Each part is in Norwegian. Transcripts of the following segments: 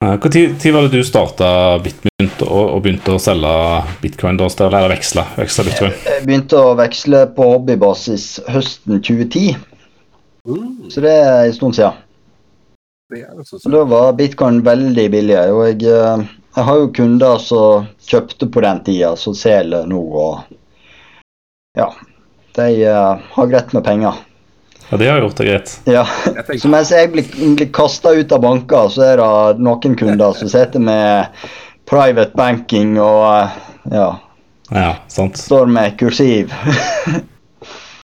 Når var det du starta Bitmynt og, og, begynte å selge bitcoin? da, Eller veksle, veksle bitcoin? Jeg begynte å veksle på hobbybasis høsten 2010. Mm. Så det er en stund siden. Da var bitcoin veldig billig. Og jeg, eh, jeg, har jo kunder som kjøpte på den tida, som selger nå. Og ja, de uh, har greit med penger. Ja, de har gjort det greit. Ja, Så mens jeg blir, blir kasta ut av banker, så er det noen kunder som sitter med private banking og eh, ja. Ja, sant. Står med kursiv.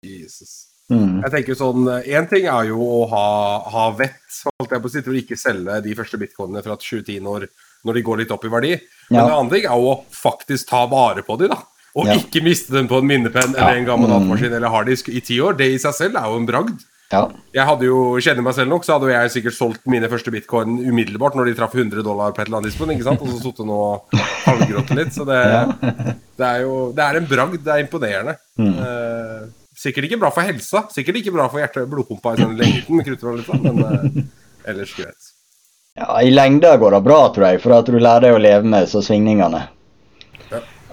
Jesus. Mm. Jeg tenker sånn, Én ting er jo å ha, ha vett, holdt jeg på å si, til å ikke selge de første bitcoinene fra 2010 når, når de går litt opp i verdi. Men ja. det andre ting er jo å faktisk ta vare på de da. Og ja. ikke miste dem på en minnepenn eller en gammel datamaskin eller harddisk i ti år. Det i seg selv er jo en bragd. Ja. Jeg hadde jo, kjenner meg selv nok, så hadde jeg sikkert solgt mine første bitcoin umiddelbart når de traff 100 dollar på et eller annet tidspunkt. ikke sant? Og så sittet nå og halvgrått litt. Så det, det, er jo Det er en bragd. Det er imponerende. Mm. Eh, sikkert ikke bra for helsa. Sikkert ikke bra for hjerte- og blodpumpa i sånn lengden, men eh, ellers greit. Ja, I lengda går det bra, tror jeg, for at du lærer deg å leve med så svingningene.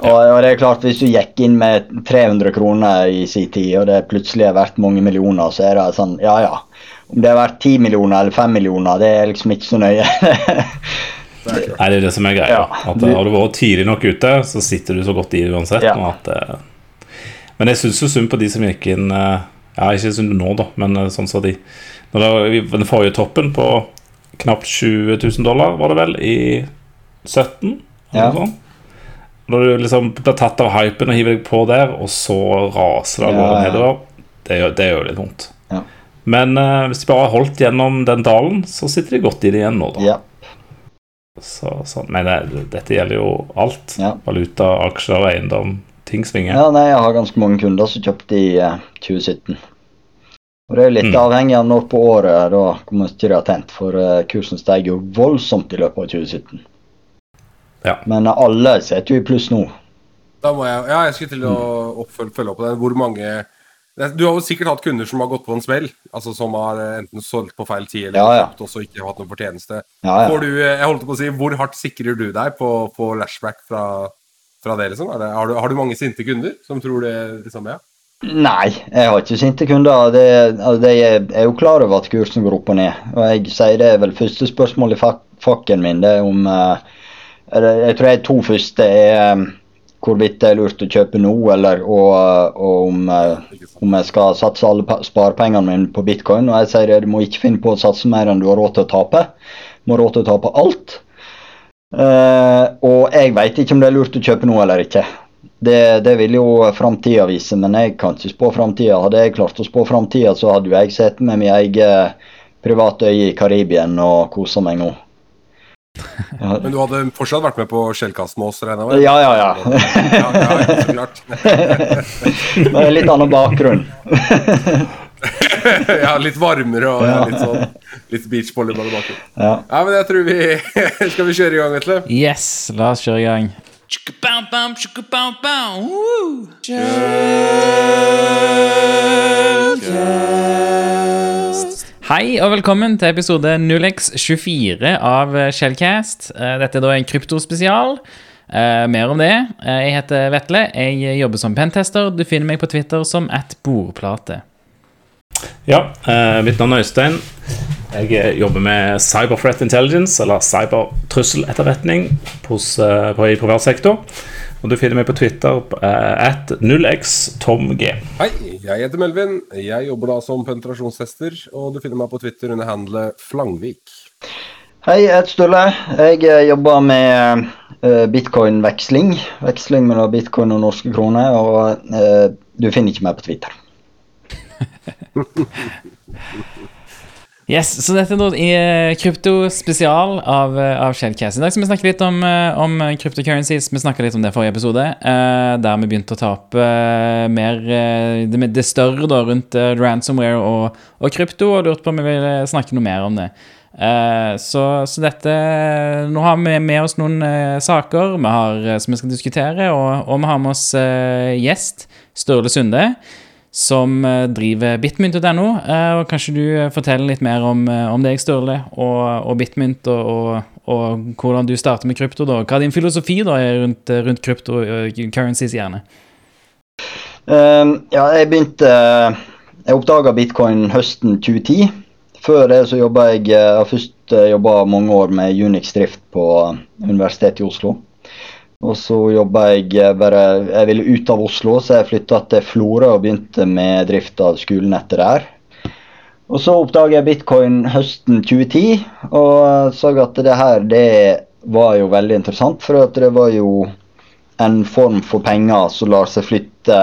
Og, og, det er klart, hvis du gikk inn med 300 kroner i sin tid, og det plutselig er verdt mange millioner, så er det sånn Ja, ja. Om det er verdt 10 millioner eller 5 millioner, det er liksom ikke så nøye. Nei, det er det som er greia. Ja, at du, Har du vært tidlig nok ute, så sitter du så godt i det uansett. Ja. At, uh, men jeg syns jo synd på de som gikk inn uh, Ja, ikke synd nå, da, men sånn som så de Når det Den forrige toppen på knapt 20 000 dollar, var det vel, i 17? Ja. Sånn. Når du liksom blir tatt av hypen og hiver deg på der, og så raser det av gårde ja, nedover, det gjør, det gjør litt vondt. Ja. Men uh, hvis de bare har holdt gjennom den dalen, så sitter de godt i det igjen nå, da. Ja. Så, så, men det, dette gjelder jo alt. Valuta, aksjer, eiendom. Ting svinger. Ja, nei, jeg har ganske mange kunder som kjøpte i uh, eh, 2017. Og Det er litt mm. avhengig av når på året da mye de har tent, for uh, kursen steg jo voldsomt i løpet av 2017. Ja. Men alle setter jo i pluss nå. Da må jeg, ja, jeg skulle til å oppfølge, følge opp på det. Hvor mange Du har jo sikkert hatt kunder som har gått på en smell, altså som har eh, enten solgt på feil tid eller ja, ja. også ikke hatt noen fortjeneste. Ja, ja. Du, eh, jeg holdt på å si, Hvor hardt sikrer du deg på, på lashback fra, fra det? liksom? Det, har, du, har, du, mange sinte kunder som tror det liksom, ja? Nei, jeg har ikke sinte kunder. Det, altså, det er jo klar over at kursen går opp og ned. Og jeg sier det er vel første spørsmål i fakken min. Det er om uh, jeg tror de to første er um, hvorvidt det er lurt å kjøpe nå, eller og, og om, uh, om, jeg skal satse alle sparepengene mine på bitcoin. Og jeg sier at du må ikke finne på å satse mer enn du har råd til å tape. Du må råd til å tape alt. Uh, og jeg veit ikke om det er lurt å kjøpe nå eller ikke. Det, det vil jo framtida vise, men jeg kan ikke spå framtida. Hadde jeg klart å spå framtida, så hadde jo jeg sett med min egen private øye i Karibien og kosa meg nå. Men du hadde fortsatt vært med på skjellkast med oss, regner jeg med? Ja, ja, ja. ja, ja så klart. Med litt annen bakgrunn. ja, litt varmere og ja, litt sånn Litt beachvolleyball i bakgrunnen. Ja. ja, men jeg tror vi Skal vi kjøre i gang, Vetle? Yes, la oss kjøre i gang. Shellcast. Hei og velkommen til episode 0x24 av Shellcast. Eh, dette er da en kryptospesial. Uh, mer om det. Uh, jeg heter Vetle. Jeg jobber som pentester. Du finner meg på Twitter som at bordplate. Ja, mitt navn er Øystein. Jeg jobber med Cyber Threat Intelligence, eller cybertrusseletterretning, på, i privat sektor. Og du finner meg på Twitter uh, at 0xtomg. Hei, jeg heter Melvin. Jeg jobber da som penetrasjonstester, og du finner meg på Twitter under handlet Flangvik. Hei, jeg heter Stulle. Jeg eh, jobber med uh, bitcoin-veksling. Veksling mellom bitcoin og norske kroner, og uh, du finner ikke meg på Twitter. Yes, så dette er noe i eh, kryptospesial av, eh, av Shellcast. I dag skal vi snakke litt om, eh, om cryptocurrencies. Vi snakka litt om det i forrige episode, der vi begynte å ta opp mer det, det, større da rundt ransomware og, og, krypto, og lurte på om vi ville snakke noe mer om det. Så, så, dette Nå har vi med oss noen saker vi har, som vi skal diskutere, og, og vi har med oss gjest Sturle Sunde som eh, driver bitmynt.no. Eh, og Kanskje du eh, forteller litt mer om, om deg, Sturle, og, og bitmynt, og, og, og hvordan du starter med krypto. da. Hva er din filosofi da rundt, rundt krypto currencies, gjerne? Um, ja, jeg begynte Jeg oppdaga bitcoin høsten 2010. Før det så jobba jeg Jeg først jobba mange år med Unix-drift på Universitetet i Oslo. Og så jobba jeg bare Jeg ville ut av Oslo, så jeg flytta til Florø og begynte med drift av skolen etter der. Og så oppdaga jeg bitcoin høsten 2010 og så at det her det var jo veldig interessant. For at det var jo en form for penger som lar seg flytte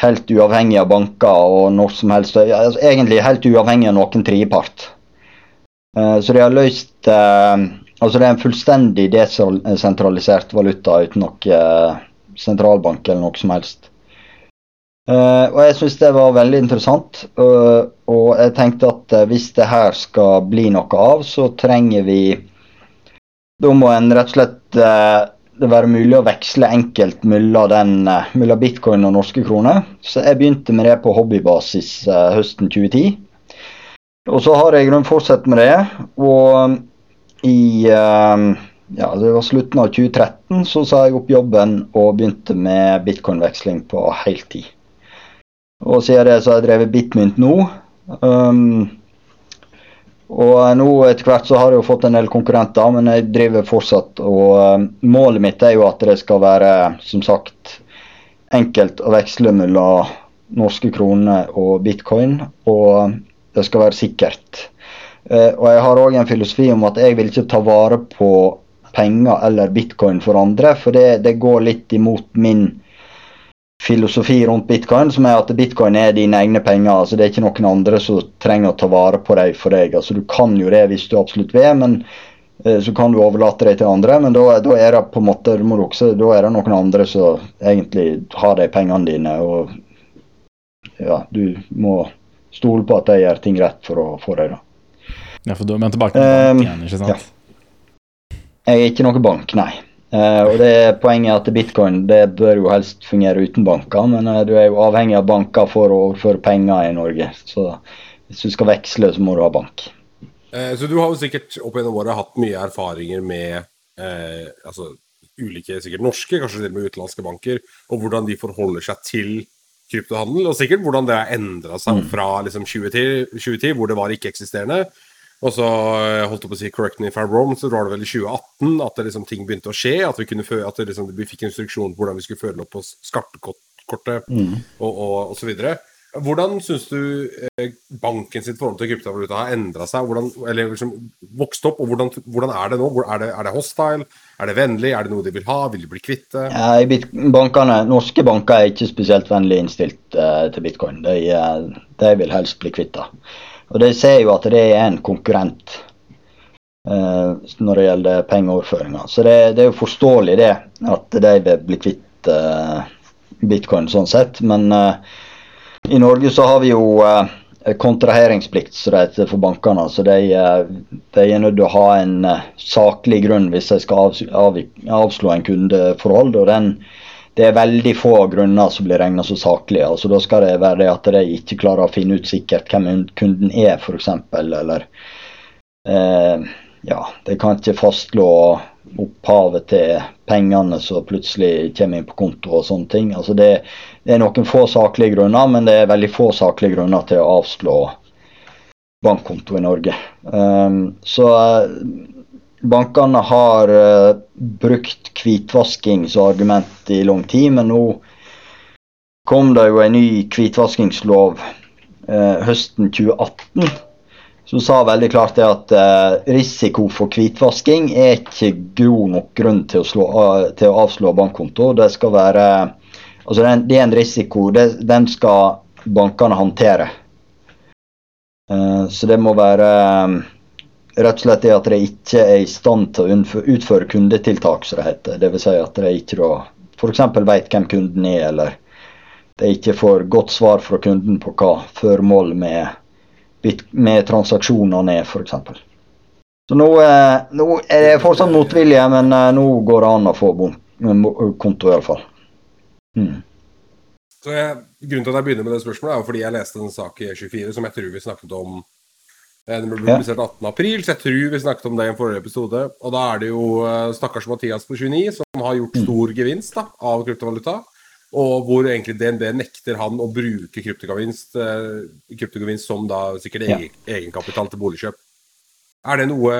helt uavhengig av banker og når som helst. Altså, egentlig helt uavhengig av noen tredjepart. Uh, så de har løst uh, Altså det er en fullstendig desentralisert valuta uten noe uh, sentralbank eller noe som helst. Uh, og jeg syns det var veldig interessant. Uh, og jeg tenkte at uh, hvis det her skal bli noe av, så trenger vi Da må en rett og slett det være mulig å veksle enkelt mellom bitcoin og norske kroner. Så jeg begynte med det på hobbybasis høsten 2010. Og så har jeg i grunnen fortsatt med det. Og i ja, det var slutten av 2013 så sa jeg opp jobben og begynte med bitcoin-veksling på heltid. Og siden det så har jeg drevet Bitmynt nå. Um, og nå etter hvert så har jeg jo fått en del konkurrenter, men jeg driver fortsatt. Og um, målet mitt er jo at det skal være, som sagt, enkelt å veksle mellom norske kroner og bitcoin. Og det skal være sikkert. Uh, og jeg har òg en filosofi om at jeg vil ikke ta vare på penger eller bitcoin for andre, for det, det går litt imot min filosofi rundt bitcoin, som er at bitcoin er dine egne penger. altså Det er ikke noen andre som trenger å ta vare på deg for deg. altså Du kan jo det hvis du absolutt vil, men eh, så kan du overlate det til andre. Men da, da er det på en måte, må også, da er det noen andre som egentlig har de pengene dine. og ja, Du må stole på at de gjør ting rett for å få dem. Ja, for du er tilbake til banken igjen, ikke sant? Ja. Jeg er ikke noe bank, nei. Uh, og det er Poenget er at bitcoin det bør jo helst fungere uten banker, men uh, du er jo avhengig av banker for å overføre penger i Norge. Så hvis du skal veksle, så må du ha bank. Uh, så du har jo sikkert opp gjennom året hatt mye erfaringer med altså, ulike, sikkert norske, kanskje til og med utenlandske banker, og hvordan de forholder seg til kryptohandel, og sikkert hvordan det har endra seg mm. fra liksom, 2010, 2010, hvor det var ikke-eksisterende, og så jeg holdt jeg på å si correct me if I'm wrong, så var det vel i 2018 at liksom ting begynte å skje. At vi, kunne, at det liksom, vi fikk instruksjon på hvordan vi skulle følge opp på skattekortet mm. og, og, og, så videre. Hvordan syns du eh, banken sitt forhold til kryptovaluta har endra seg? Hvordan, eller liksom vokst opp, og hvordan, hvordan er det nå? Er det, er det, hostile? Er det vennlig? Er det noe de vil ha? Vil de bli kvitt det? Ja, bankene, norske banker er ikke spesielt vennlig innstilt eh, til bitcoin. De, uh, de, vil helst bli kvitt det. Og de ser jo at det er en konkurrent eh, når det gjelder pengeoverføringer. Så det, det, er jo forståelig det, at de vil bli kvitt eh, bitcoin sånn sett. Men eh, i Norge så har vi jo kontraheringsplikt så det heter for bankene. Så de, de, er nødt til å ha en saklig grunn hvis de skal av, av, avslå en kundeforhold. og den det er veldig få grunner som blir regna så saklige. Altså, da skal det være det at de ikke klarer å finne ut sikkert hvem kunden er, f.eks. Eller eh, ja, de kan ikke fastslå opphavet til pengene som plutselig kommer inn på konto og sånne ting. Altså, det, det er noen få saklige grunner, men det er veldig få saklige grunner til å avslå bankkonto i Norge. Um, så bankene har uh, brukt hvitvasking i lang tid, men nå kom det jo en ny hvitvaskingslov uh, høsten 2018 som sa veldig klart det at uh, risiko for hvitvasking er ikke god nok grunn til å, slå, til å avslå bankkonto. Det skal være Altså, det er en risiko. Det, den skal bankene håndtere. så det må være rett og slett er at de ikke er i stand til å utføre kundetiltak, som det heter. Dvs. Si at de ikke da f.eks. vet hvem kunden er, eller de ikke får godt svar fra kunden på hva formålet med, med transaksjonene er, f.eks. Så nå, eh, nå, er det fortsatt motvilje, men eh, nå går det an å få konto, iallfall. Mm. Så jeg, grunnen til at jeg begynner med det spørsmålet, er fordi jeg leste en sak i E24 som jeg tror vi snakket om Den ble publisert 18.4, så jeg tror vi snakket om det i en forrige episode. Og da er det jo stakkars Mathias på 29 som har gjort mm. stor gevinst da, av kryptovaluta. Og hvor egentlig DNB nekter han å bruke kryptogevinst, kryptogevinst som da sikkert egen, egenkapital til boligkjøp. Er det noe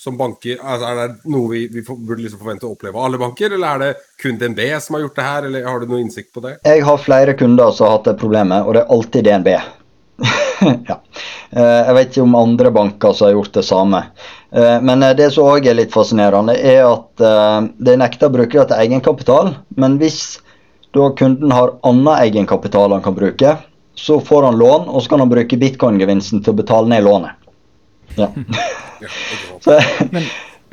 som banker altså Er det noe vi, vi burde liksom forvente å oppleve av alle banker, eller er det kun DNB som har gjort det her, eller har du noe innsikt på det? Jeg har flere kunder som har hatt det problemet, og det er alltid DNB. ja. Eh, jeg vet ikke om andre banker som har gjort det samme. Eh, men det som òg er litt fascinerende, er at de nekter brukere til egenkapital. Men hvis da kunden har annen egenkapital han kan bruke, så får han lån, og så kan han bruke bitcoin-gevinsten til å betale ned lånet. Ja. så, men,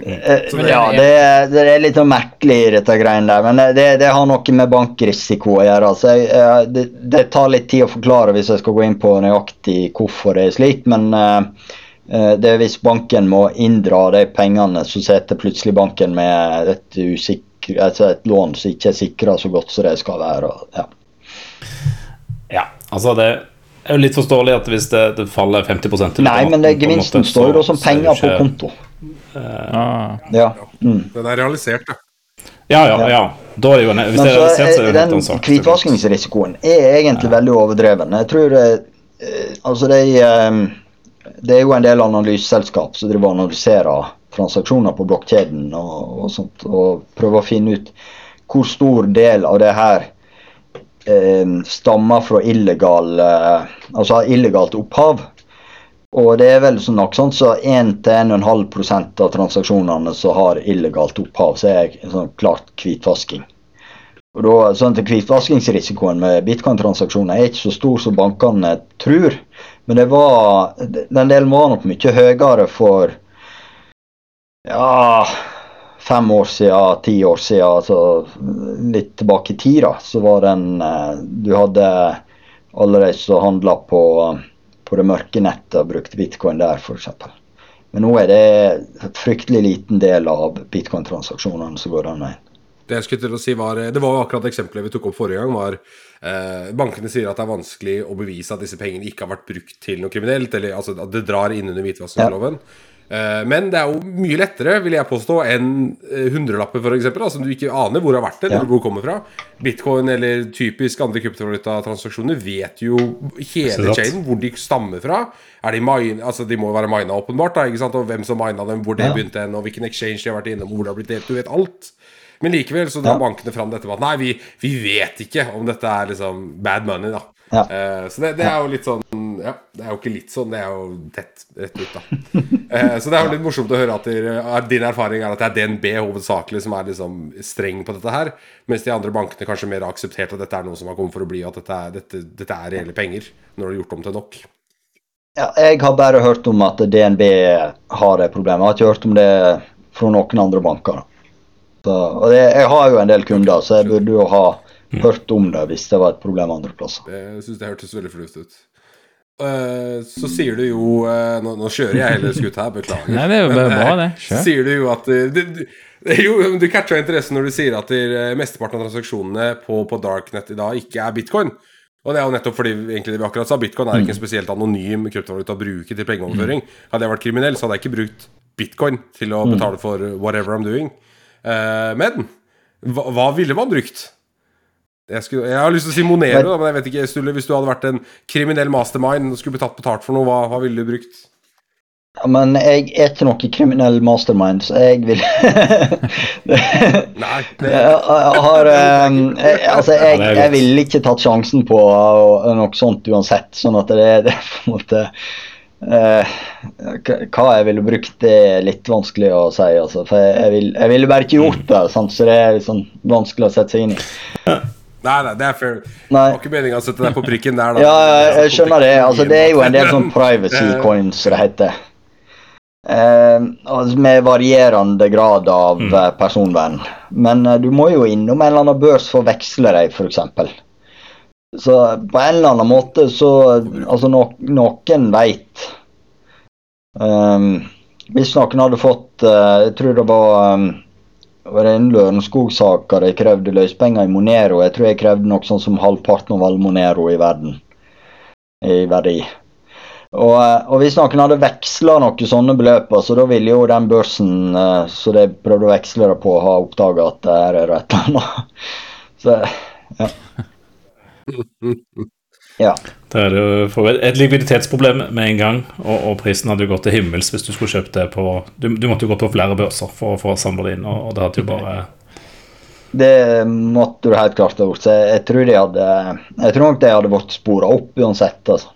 eh, ja, det, det, er litt sånn merkelig, dette greiene der. Men det, det, har noe med bankrisiko å gjøre. Altså, jeg, det, det, tar litt tid å forklare hvis jeg skal gå inn på nøyaktig hvorfor det er slik. Men uh, det er hvis banken må inndra de pengene, så sitter plutselig banken med et, usikre, altså et lån som ikke er sikra så godt som det skal være. ja. ja, altså det er jo litt forståelig at hvis det, det faller 50% Nei, men det, gevinsten står jo som penger på konto. Uh, ja. Mm. Den er realisert, ja. Ja, ja, ja. Da er jo hvis det er realisert, så er det en Den hvitvaskingsrisikoen er egentlig ja. veldig overdreven. Jeg tror det, eh, Altså, det er, eh, det er jo en del analyseselskap som driver og analyserer transaksjoner på blokkjeden og, og sånt, og prøver å finne ut hvor stor del av det her eh, stammer fra illegal, eh, altså illegalt opphav. Og det er vel sånn noe sånt så 1-1,5% av transaksjonene som har illegalt opphav, så er sånn klart hvitvasking. Og da, sånn at Hvitvaskingsrisikoen med bitcoin-transaksjoner er ikke så stor som bankene tror. Men det var, den delen var nok mye høyere for ja, fem år siden, ti år siden, altså litt tilbake i tid, da, så var den eh, Du hadde alle de som handla på, på, det mørke nettet og brukte bitcoin der, f.eks. Men nå er det en fryktelig liten del av bitcoin-transaksjonene som går den veien. Det jeg skulle til å si var, det var akkurat eksempelet vi tok opp forrige gang. var eh, Bankene sier at det er vanskelig å bevise at disse pengene ikke har vært brukt til noe kriminelt. eller altså, At det drar inn under hvitvaskingsloven. Ja. Eh, men det er jo mye lettere, vil jeg påstå, enn eh, hundrelapper, f.eks. Altså, du ikke aner hvor det har vært det, ja. hvor det kommer fra. Bitcoin eller typisk andre kryptovalutatransaksjoner vet jo hele chainen hvor de stammer fra. De, mine, altså, de må være mina, åpenbart, da, og hvem som mina dem, hvor det ja. begynte hen, og hvilken exchange de har vært innom, hvor det har blitt delt. Du vet alt. Men likevel så drar ja. bankene fram dette med at nei, vi, vi, vet ikke om dette er liksom bad money, da. Ja. Uh, så det, det, er jo litt sånn Ja, det er jo ikke litt sånn, det er jo tett rett ut, da. uh, så det er jo litt morsomt å høre at der, din erfaring er at det er DNB hovedsakelig som er liksom streng på dette her, mens de andre bankene kanskje mer har akseptert at dette er noe som har kommet for å bli, at dette er, dette, dette er reelle penger når du har gjort om til nok. Ja, jeg har bare hørt om at DNB har det problemet. Jeg har ikke hørt om det fra noen andre banker. Så, og det, jeg har jo en del kunder, så jeg burde jo ha. Hørt om det hvis det var et problem andre plasser. Jeg syns det hørtes veldig fornuftig ut. Uh, så sier du jo uh, nå, nå, kjører jeg hele skutt her, beklager. Nei, det er jo bare bra, det. Kjør. Sier du jo at det, det, jo, Du catcha interessen når du sier at mesteparten av transaksjonene på, på Darknet i dag ikke er bitcoin. Og det er jo nettopp fordi egentlig det vi akkurat sa bitcoin er ikke en mm. spesielt anonym kryptovaluta å bruke til pengeoverføring. Mm. Hadde jeg vært kriminell, så hadde jeg ikke brukt bitcoin til å betale for whatever I'm doing. men hva, hva ville man brukt? Jeg, skulle, jeg, har lyst til å si Monero, men jeg vet ikke, Stulle, hvis du hadde vært en kriminell mastermind og skulle blitt tatt betalt for noe, hva, hva ville du brukt? Ja, men jeg er ikke noe kriminell mastermind, så jeg vil Nei. Det... Jeg har um, jeg, Altså, jeg, jeg ville ikke tatt sjansen på noe sånt uansett. Sånn at det, det er på en måte uh, Hva jeg ville brukt, det er litt vanskelig å si. Altså, for jeg, vil, jeg ville bare ikke gjort det, sant? så det er liksom vanskelig å sette seg inn i. Nei, nei, det er fair. Det var ikke meninga å sette deg på prikken der. Da. Ja, jeg skjønner det. Altså, det er jo en del sånn privacy coins, som det heter. Eh, med varierende grad av mm. Eh, personvern. Men eh, du må jo innom en eller annen børs for å veksle deg, f.eks. Så på en eller annen måte så Altså, no, noen veit um, Hvis noen hadde fått uh, Jeg tror det var um, var det en Lørenskog-sak jeg krevde løspenger i Monero. Jeg tror jeg krevde noe sånn som halvparten av all Monero i verden i verdi. Og, og, hvis noen hadde veksla noen sånne beløp, så da ville jo den børsen uh, så de prøvde å veksle det på, ha oppdaga at det her er et eller annet. Så, ja. ja. Det er jo et likviditetsproblem med en gang, og, og, prisen hadde jo gått til himmels hvis du skulle kjøpt det på Du, du måtte jo gå på flere børser for, for å samle det inn, og, og det hadde jo bare Det måtte du helt klart ha gjort. Så jeg, jeg tror de hadde Jeg tror nok det hadde vært spora opp uansett. altså.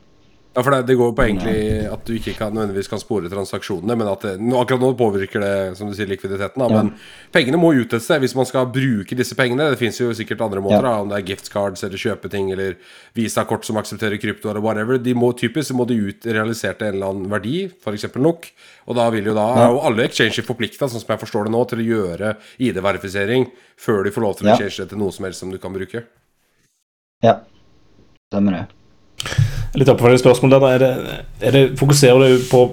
Ja, for det, det går på egentlig at du ikke kan, nødvendigvis kan spore transaksjonene, men at det, akkurat nå påvirker det som du sier, likviditeten. Da, ja. Men pengene må ut et sted hvis man skal bruke disse pengene. Det fins jo sikkert andre måter, ja. da, om det er gift cards eller kjøpeting eller visakort som aksepterer krypto eller whatever. De må Typisk må de ut realisert en eller annen verdi, f.eks. nok. Og da vil jo da ja. alle exchanges forplikta, sånn som jeg forstår det nå, til å gjøre ID-verifisering før de får lov til å exchange det til noe som helst som du kan bruke. Ja, stemmer det. Litt oppfølgende spørsmål der. Er det, er det, fokuserer du på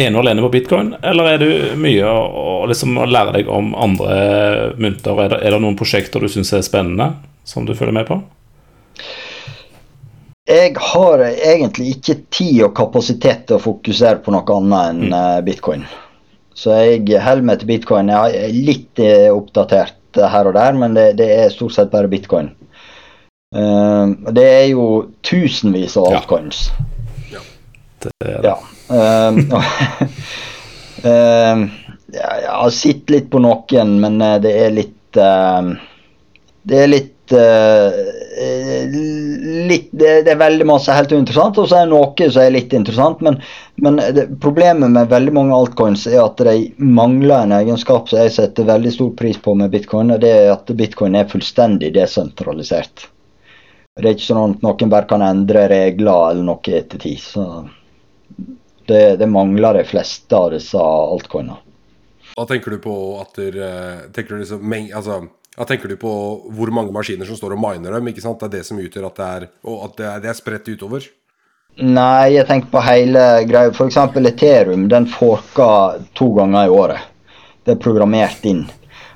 ene og alene på bitcoin, eller er det mye å, å, liksom, å lære deg om andre mynter? Er det, er det noen prosjekter du syns er spennende, som du følger med på? Jeg har egentlig ikke tid og kapasitet til å fokusere på noe annet enn mm. Eh, bitcoin. Så jeg holder meg til bitcoin. Jeg er litt eh, oppdatert her og der, men det, det er stort sett bare bitcoin. Uh, det er jo tusenvis av altcoins. Ja. Det er det. Ja. Uh, uh, jeg har sett litt på noen, men eh, det er litt Det er litt litt, det, det, er veldig masse helt uinteressant, og så er det noe som er litt interessant. Men, men det, problemet med veldig mange altcoins er at de mangler en egenskap som jeg setter veldig stor pris på med bitcoin, og det er at bitcoin er fullstendig desentralisert. Det er ikke sånn at noen bare kan endre regler eller noe etter tid. Så det, det mangler de fleste av disse altcoinene. Hva tenker du på at eh, tenker du liksom, altså, hva tenker du på hvor mange maskiner som står og miner dem? ikke sant? Det er det som utgjør at det er, og at det er, det er spredt utover? Nei, jeg tenker på hele greia. F.eks. Ethereum den forker to ganger i året. Det er programmert inn.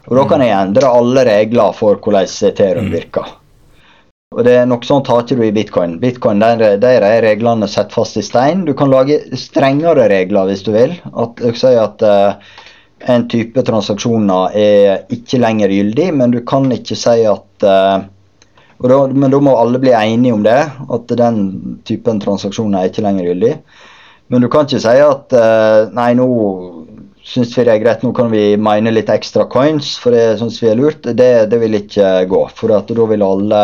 Og Da kan jeg endre alle regler for hvordan Ethereum mm. virker. Og det er Noe sånt har ikke du i bitcoin. Bitcoin, Der, er reglene satt fast i stein. Du kan lage strengere regler hvis du vil. At, si at uh, en type transaksjoner er ikke lenger gyldig, men du kan ikke si at uh, da, Men da må alle bli enige om det, at den typen transaksjoner er ikke lenger gyldig. Men du kan ikke si at uh, nei, nå syns vi det er greit, nå kan vi mine litt ekstra coins, for det syns vi er lurt. Det, det vil ikke gå. For da vil alle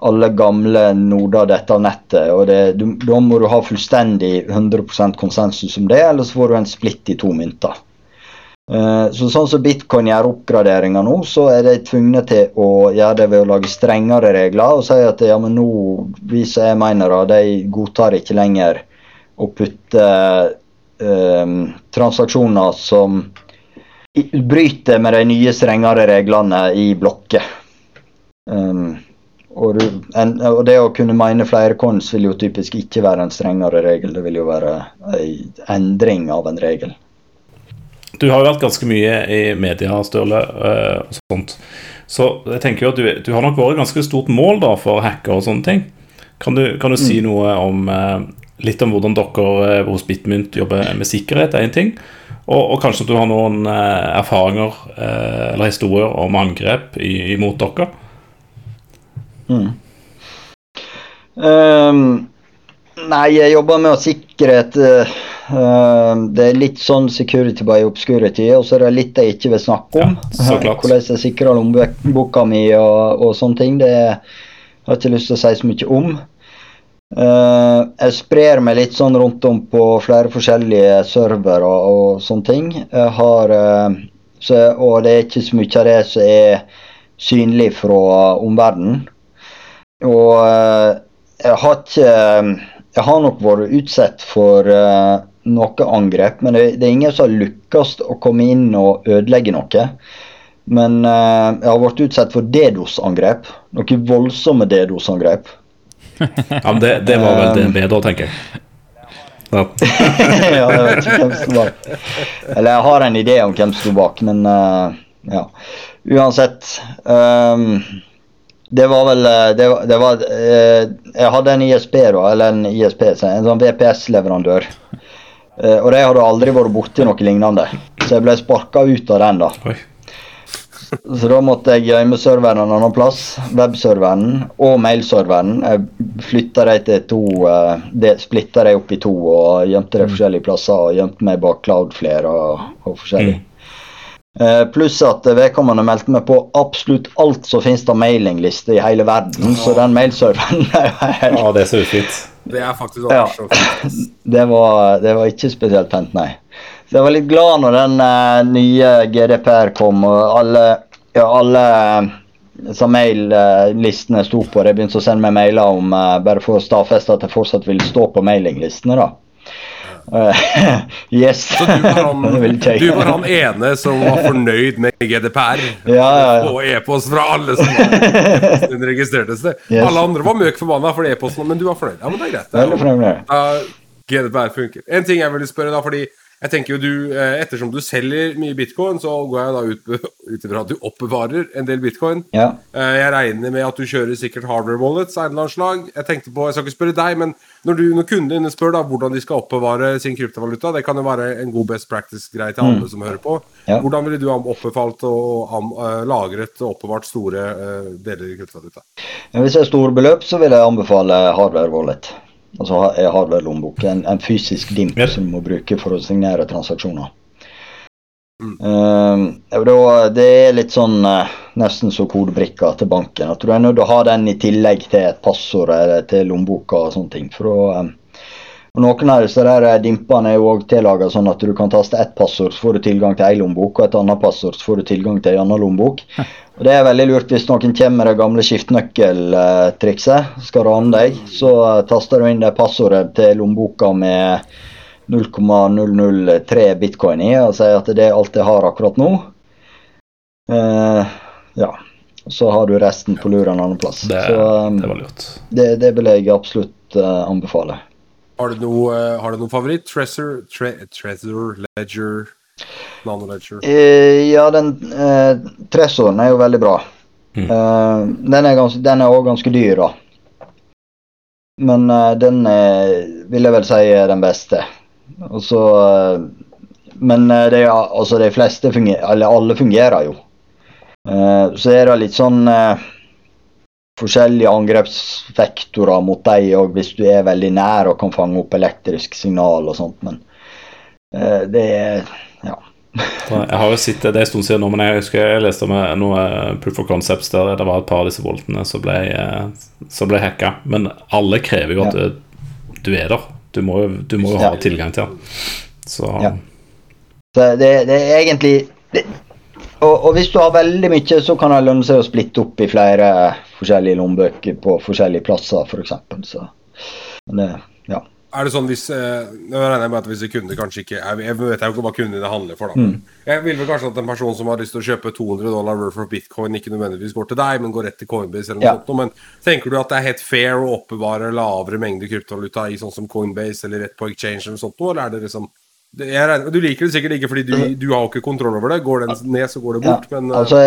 alle gamle noder dette nettet. og det, du, Da må du ha fullstendig 100% konsensus om det, eller så får du en splitt i to mynter. Uh, så Sånn som bitcoin gjør oppgraderinger nå, så er de tvungne til å gjøre det ved å lage strengere regler og si at ja, men nå, vi som er minere, de godtar ikke lenger å putte uh, transaksjoner som bryter med de nye, strengere reglene i blokker. Um, og, du, en, og, det å kunne mine flere kons vil jo typisk ikke være en strengere regel, det vil jo være en endring av en regel. Du har jo vært ganske mye i media, Størle, eh, og sånt. Så jeg tenker jo at du, du har nok vært et ganske stort mål da for hacker og sånne ting. Kan du, kan du si mm. noe om eh, litt om hvordan dere eh, hos Bitmynt jobber med sikkerhet, er en ting. Og, og, kanskje at du har noen erfaringer eller historier om angrep imot dere. Mm. Um, nei, jeg jobber med sikkerhet. Uh, det er litt sånn security by obscurity, og så er det litt jeg ikke vil snakke om. Ja, Hvordan jeg sikrer lommeboka mi og, og, sånne ting. Det har jeg ikke lyst til å si så mye om. Uh, jeg sprer meg litt sånn rundt om på flere forskjellige servere og, og sånne ting. Jeg har, uh, så, og det er ikke så mye av det som er synlig fra omverdenen. Og eh, jeg har ikke Jeg har nok vært utsatt for uh, noe angrep, men det, det, er ingen som har lykkes å komme inn og ødelegge noe. Men jeg har vært utsatt for DDoS-angrep. Noen voldsomme DDoS-angrep. ja, men det, det, var vel det bedre, tenker jeg. Ja. ja, jeg vet ikke hvem sto bak. Eller jeg har en idé om hvem som sto bak, men uh, ja. Uansett. Um, det var vel det var, det var, Jeg hadde en ISP, da, eller en ISP, en sånn VPS-leverandør. Og de hadde aldri vært borti noe lignende. Så jeg ble sparka ut av den, da. Oi. Så da måtte jeg gjemme serveren en annen plass. Webserveren og mailserveren. Jeg flytta de til to uh, Splitta de opp i to og gjemte dem mm. forskjellige plasser. Og gjemte meg bak Cloudflare og, og forskjellig. Mm. Uh, pluss at vedkommende meldte meg på absolutt alt som finnes av mailingliste i hele verden. Så den mailserveren er helt Ja, det ser ut ufint. Det er faktisk ja, så. Det var, det var ikke spesielt pent, nei. Så jeg var litt glad når den uh, nye GDPR kom, og alle, ja, alle uh, maillistene sto på. Jeg begynte å sende meg mailer om uh, bare for å stadfeste at jeg fortsatt ville stå på mailinglistene. da. yes. Så du var, han, du var, han, ene som var fornøyd med GDPR? Ja, ja, ja. Og e-post fra alle som var registrerte seg? Yes. Alle andre var møk forbanna for e-posten, men du var fornøyd? Ja, men det er greit. Fornøyd. Uh, GDPR funker. En ting jeg ville spørre, da, fordi jeg tenker jo du, eh, Ettersom du selger mye bitcoin, så går jeg da ut, ifra at du oppbevarer en del bitcoin. Ja. Eh, jeg regner med at du kjører sikkert hardware wallets av en eller annen slag. Jeg tenkte på, jeg skal ikke spørre deg, men når, du, når kundene dine spør da hvordan de skal oppbevare sin kryptovaluta, det kan jo være en god best practice-greie til alle mm. som hører på. Ja. Hvordan ville du ha oppbefalt og uh, lagret og oppbevart store uh, deler i kryptovaluta? Hvis det er store beløp, så vil jeg anbefale hardware wallet. Altså jeg har vel lommebok. En, en fysisk dimp yep. som du må bruke for å signere transaksjoner. Mm. Uh, det er litt sånn uh, nesten som kodebrikker til banken. At du er nødt til å ha den i tillegg til et passord eller til lommeboka og sånne ting. For å, um, og Noen av disse der eh, dimpene er jo òg tillaga sånn at du kan taste ett passord, så får du tilgang til ei lommebok, og et annet passord, så får du tilgang til ei anna lommebok. Og Det er veldig lurt hvis noen kommer med det gamle skiftenøkkeltrikset, skal rane deg. Så eh, taster du inn det passordet til lommeboka med 0,003 bitcoin i og sier at det er alt jeg har akkurat nå. Uh, ja. Så har du resten på lur en annen plass. Det, så, um, det var lurt. Det, det vil jeg absolutt uh, anbefale. Har du noe, uh, har du noe favoritt? Treasure, tre, treasure Ledger, Nano Ledger? Eh, ja, den eh, Tresoren er jo veldig bra. Mm. Eh, den er også ganske, ganske dyr, da. Men den er, vil jeg vel si er den beste. Og så Men det, altså de fleste fungerer Eller alle fungerer jo. så er det litt sånn forskjellige angrepsvektorer mot deg òg, hvis du er veldig nær og kan fange opp elektrisk signal og sånt, men uh, det er ja. jeg har jo sett det, en stund siden nå, men jeg husker jeg leste om noe proof of concepts der det var et par av disse voltene som ble, eh, som ble hacka. Men alle krever jo at ja. du, du, er der. Du må, du må jo ha tilgang til den. Så, ja. Så det, det, er egentlig det, og, og, hvis du har veldig mye, så kan det lønne seg å splitte opp i flere forskjellige lommebøker på forskjellige plasser, f.eks. For eksempel. så men det, ja. Er det sånn hvis eh, Nå regner jeg med at hvis kunder kunde kanskje ikke Jeg, jeg vet jo ikke hva kundene handler for, da. Mm. Jeg vil vel kanskje at en person som har lyst til å kjøpe 200 dollar worth of bitcoin, ikke nødvendigvis går til deg, men går rett til Coinbase eller noe ja. sånt. Men tenker du at det er helt fair å oppbevare lavere mengder kryptovaluta i sånn som Coinbase eller rett på exchange eller noe sånt, eller er det liksom Regner, du liker det sikkert ikke fordi du, du, har ikke kontroll over det. Går den ned, så går det bort. Ja, men, eh, altså,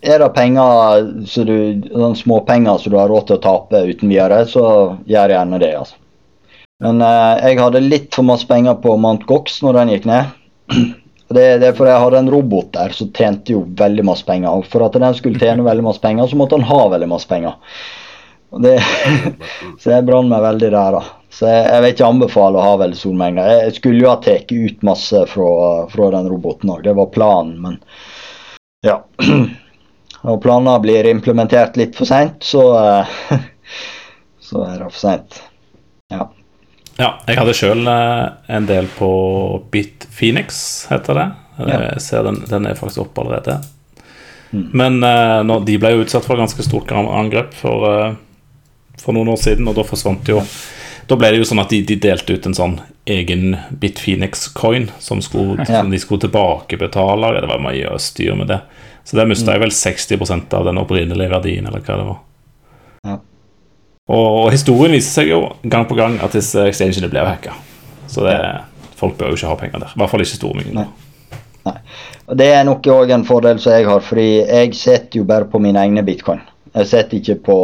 er det penger så du, sånn småpenger som du har råd til å tape uten videre, så gjør gjerne det. altså. Men eh, jeg hadde litt for masse penger på Mount Gox når den gikk ned. Det, det er fordi jeg hadde en robot der som tjente jo veldig masse penger. Og for at den skulle tjene veldig masse penger, så måtte han ha veldig masse penger. Det, så jeg brant meg veldig der, da. Så jeg, jeg vil ikke anbefale å ha veldig store mengder. Jeg skulle jo ha tatt ut masse fra, fra den roboten òg, det var planen, men ja. Når planer blir implementert litt for seint, så, så er det for seint. Ja. ja. Jeg hadde sjøl eh, en del på BitPhoenix, heter det. Jeg ser den, den er faktisk oppe allerede. Mm. Men uh, de ble jo utsatt for ganske stort angrep for, uh, for noen år siden, og da forsvant jo da ble det jo sånn at de, de delte ut en sånn egen Bitfinex-coin som, ja. som, de skulle tilbakebetale. Det var mye styr med det. Så der mista jeg vel 60% av den opprinnelige verdien, eller hva det var. Ja. Og, og, historien viser seg jo gang på gang at disse exchangene blir hacka. Så det, folk bør jo ikke ha penger der. I hvert fall ikke store mengder. Nei. Og Det er nok òg en fordel som jeg har, fordi jeg setter jo bare på mine egne bitcoin. Jeg sitter ikke på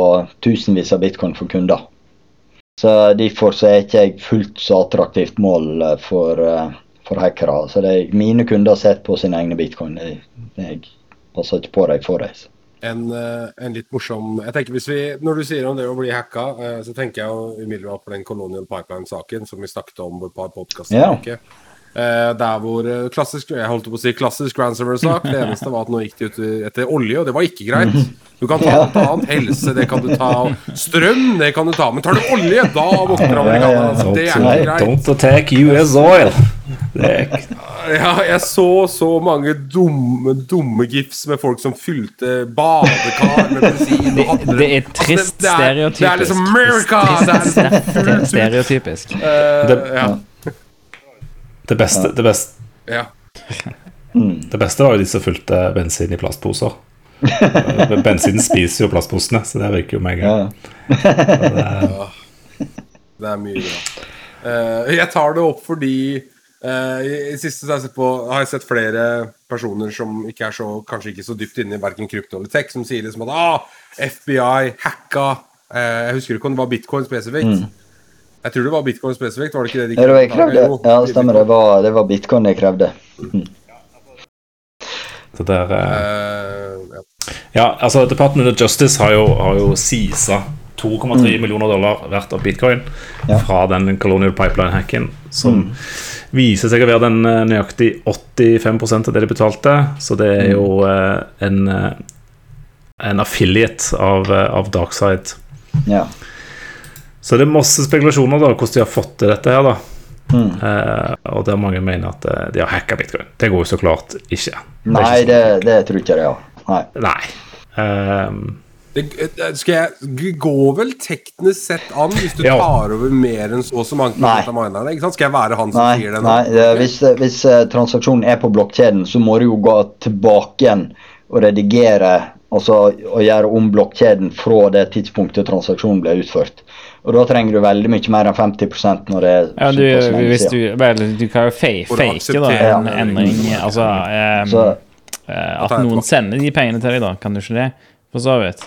tusenvis av bitcoin for kunder. Så Derfor så er ikke jeg fullt så attraktivt mål for, for hackere. Så det, mine kunder sitter på sine egne bitcoin. Jeg, jeg passer ikke på dem for dem en, eh, en, litt morsom jeg tenker hvis vi, Når du sier om det å bli hacka, eh, så tenker jeg umiddelbart på den Colonial Pipeline-saken som vi snakket om på et par podkaster. Ja. Eh, der hvor klassisk jeg holdt på å si klassisk ransomware-sak. Det eneste var at nå gikk de ut etter olje, og det var ikke greit. Du kan ta alt annet. Helse, det kan du ta. Strøm, det kan du ta. Men tar du olje, da våkner amerikanerne. Altså, det er ikke greit. Don't attack US oil. Ja, jeg så så mange dumme, dumme gifs med folk som fylte badekar med bensin. Det, det, er trist altså, stereotypisk. Det er liksom America! Det er liksom stereotypisk. Uh, ja. Det, beste, det beste ja. Det beste var jo de som fulgte bensin i plastposer. Bensinen spiser jo plastposene, så det virker jo meg. Ja. Det, er mye bra. Uh, jeg tar det opp fordi Uh, i, I siste har jeg, sett på, har jeg sett flere personer som ikke er så, kanskje ikke så dypt inne i verken krypto eller tech, som sier liksom at ah, FBI hacka uh, Jeg husker ikke om det var bitcoin spesifikt. Mm. Jeg tror det var bitcoin spesifikt, var det ikke det de krevde? Ja, det krevde. ja stemmer. Det var, det var, bitcoin jeg krevde. Mm. Så der uh, ja. ja. altså Department of Justice har jo, har jo sisa 2,3 mm. millioner dollar verdt av bitcoin ja. fra den Colonial Pipeline-hacken, som mm. viser seg å være den eh, nøyaktig 85% av det de betalte. Så det er jo eh, en, uh, en affiliate av, av Darkside. Ja. Så det er masse spekulasjoner da hvordan de har fått til dette her. da Mm. Uh, og der mange mener at de har hacka bitcoin. Det går jo så klart ikke. Nei, det, det, tror ikke jeg. Ja. Nei. Nei. Um, det, eh, skal jeg går vel teknisk sett an hvis du ja. tar over mer enn så og så mange av minerne? Ikke sant? Skal jeg være han som nei, sier det nå? Nei, det, hvis, hvis uh, transaksjonen er på blokkjeden, så må du jo gå tilbake igjen og redigere altså, og gjøre om blokkjeden fra det tidspunktet transaksjonen ble utført. Og da trenger du veldig mye mer enn 50% når det er ja, du, hvis du, vel, du kan jo fake, fake da, en endring Altså um, så, uh, At noen sender de pengene til deg, da. Kan du ikke det? For så vidt.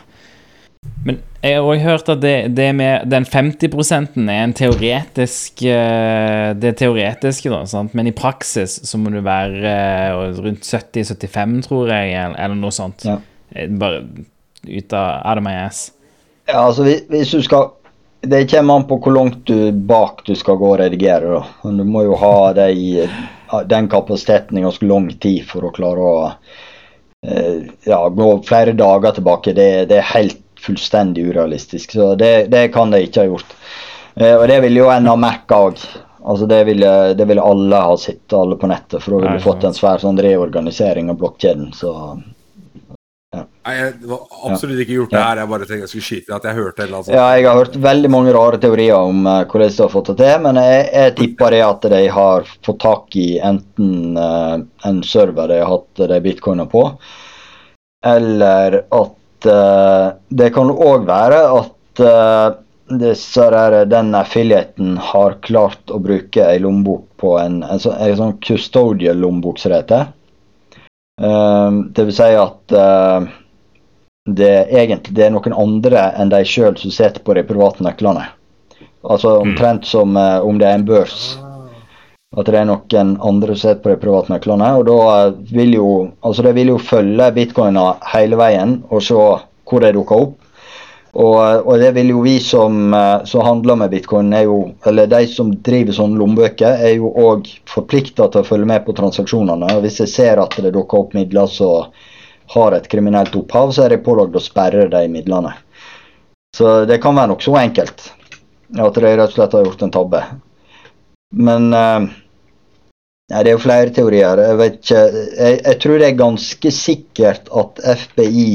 Men jeg har også hørt at det, det med den 50 er en teoretisk eh, Det er teoretiske, da, sant? men i praksis så må du være eh, rundt 70-75, tror jeg, eller noe sånt. Ja. Eh, bare ut av out of my ass. Ja, altså hvis du skal Det kommer an på hvor langt du bak du skal gå og redigere, da. Du må jo ha de, den kapasiteten i ganske lang tid for å klare å ja, gå flere dager tilbake. Det, det er helt fullstendig urealistisk. Så det, det kan de ikke ha gjort. Eh, og det vil jo en ha merka òg. Altså det ville, det ville alle ha sett, alle på nettet. For da ville du fått en svær sånn reorganisering av blokkjeden. Så. Nei, jeg har absolutt ikke gjort det her. Jeg bare tenkte jeg skulle skyte at jeg hørte eller Ja, jeg har hørt veldig mange rare teorier om uh, hvordan de har fått det til, men jeg, jeg tipper det at de har fått tak i enten uh, en server de har hatt de bitcoiner på, eller at uh, det kan òg være at uh, disse der, den affiliaten har klart å bruke ei lommebok på en, en, så, en sånn custodial lommebok, som det heter. Uh, det vil si at det egentlig det er noen andre enn de sjøl som sitter på de private nøklene. Altså mm. omtrent som uh, om det er en børs. At det er noen andre som sitter på de private nøklene. Og da vil jo altså det vil jo følge bitcoiner hele veien og se hvor de dukker opp. Og, og, det vil jo vi som, som, handler med bitcoin, er jo, eller de som driver sånne lommebøker, er jo òg forplikta til å følge med på transaksjonene. Og hvis jeg ser at det dukker opp midler som har et kriminelt opphav, så er de pålagt å sperre de midlene. Så det kan være nokså enkelt. At de rett og slett har gjort en tabbe. Men uh, Det er jo flere teorier. Jeg, vet ikke, jeg, jeg, tror det er ganske sikkert at FBI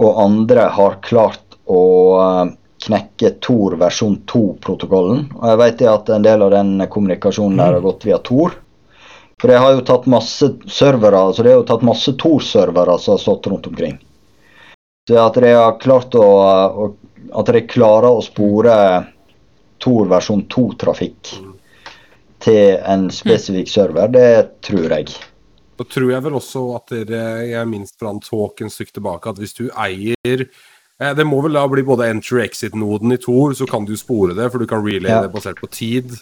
og andre har klart å eh, knekke Tor versjon 2-protokollen. Og jeg vet at en del av den kommunikasjonen der har gått via Tor. For det har jo tatt masse servere, altså det har jo tatt masse Tor-servere som har stått rundt omkring. Så at de har klart å, At de klarer å spore Tor versjon 2-trafikk til en spesifikk server, det tror jeg. Da tror jeg vel også at dere, jeg minst fra en talk en stykke tilbake, at hvis du eier Eh, det må vel da bli både entry-exit-noden i Tor, så kan du spore det, for du kan relay ja. det basert på tid.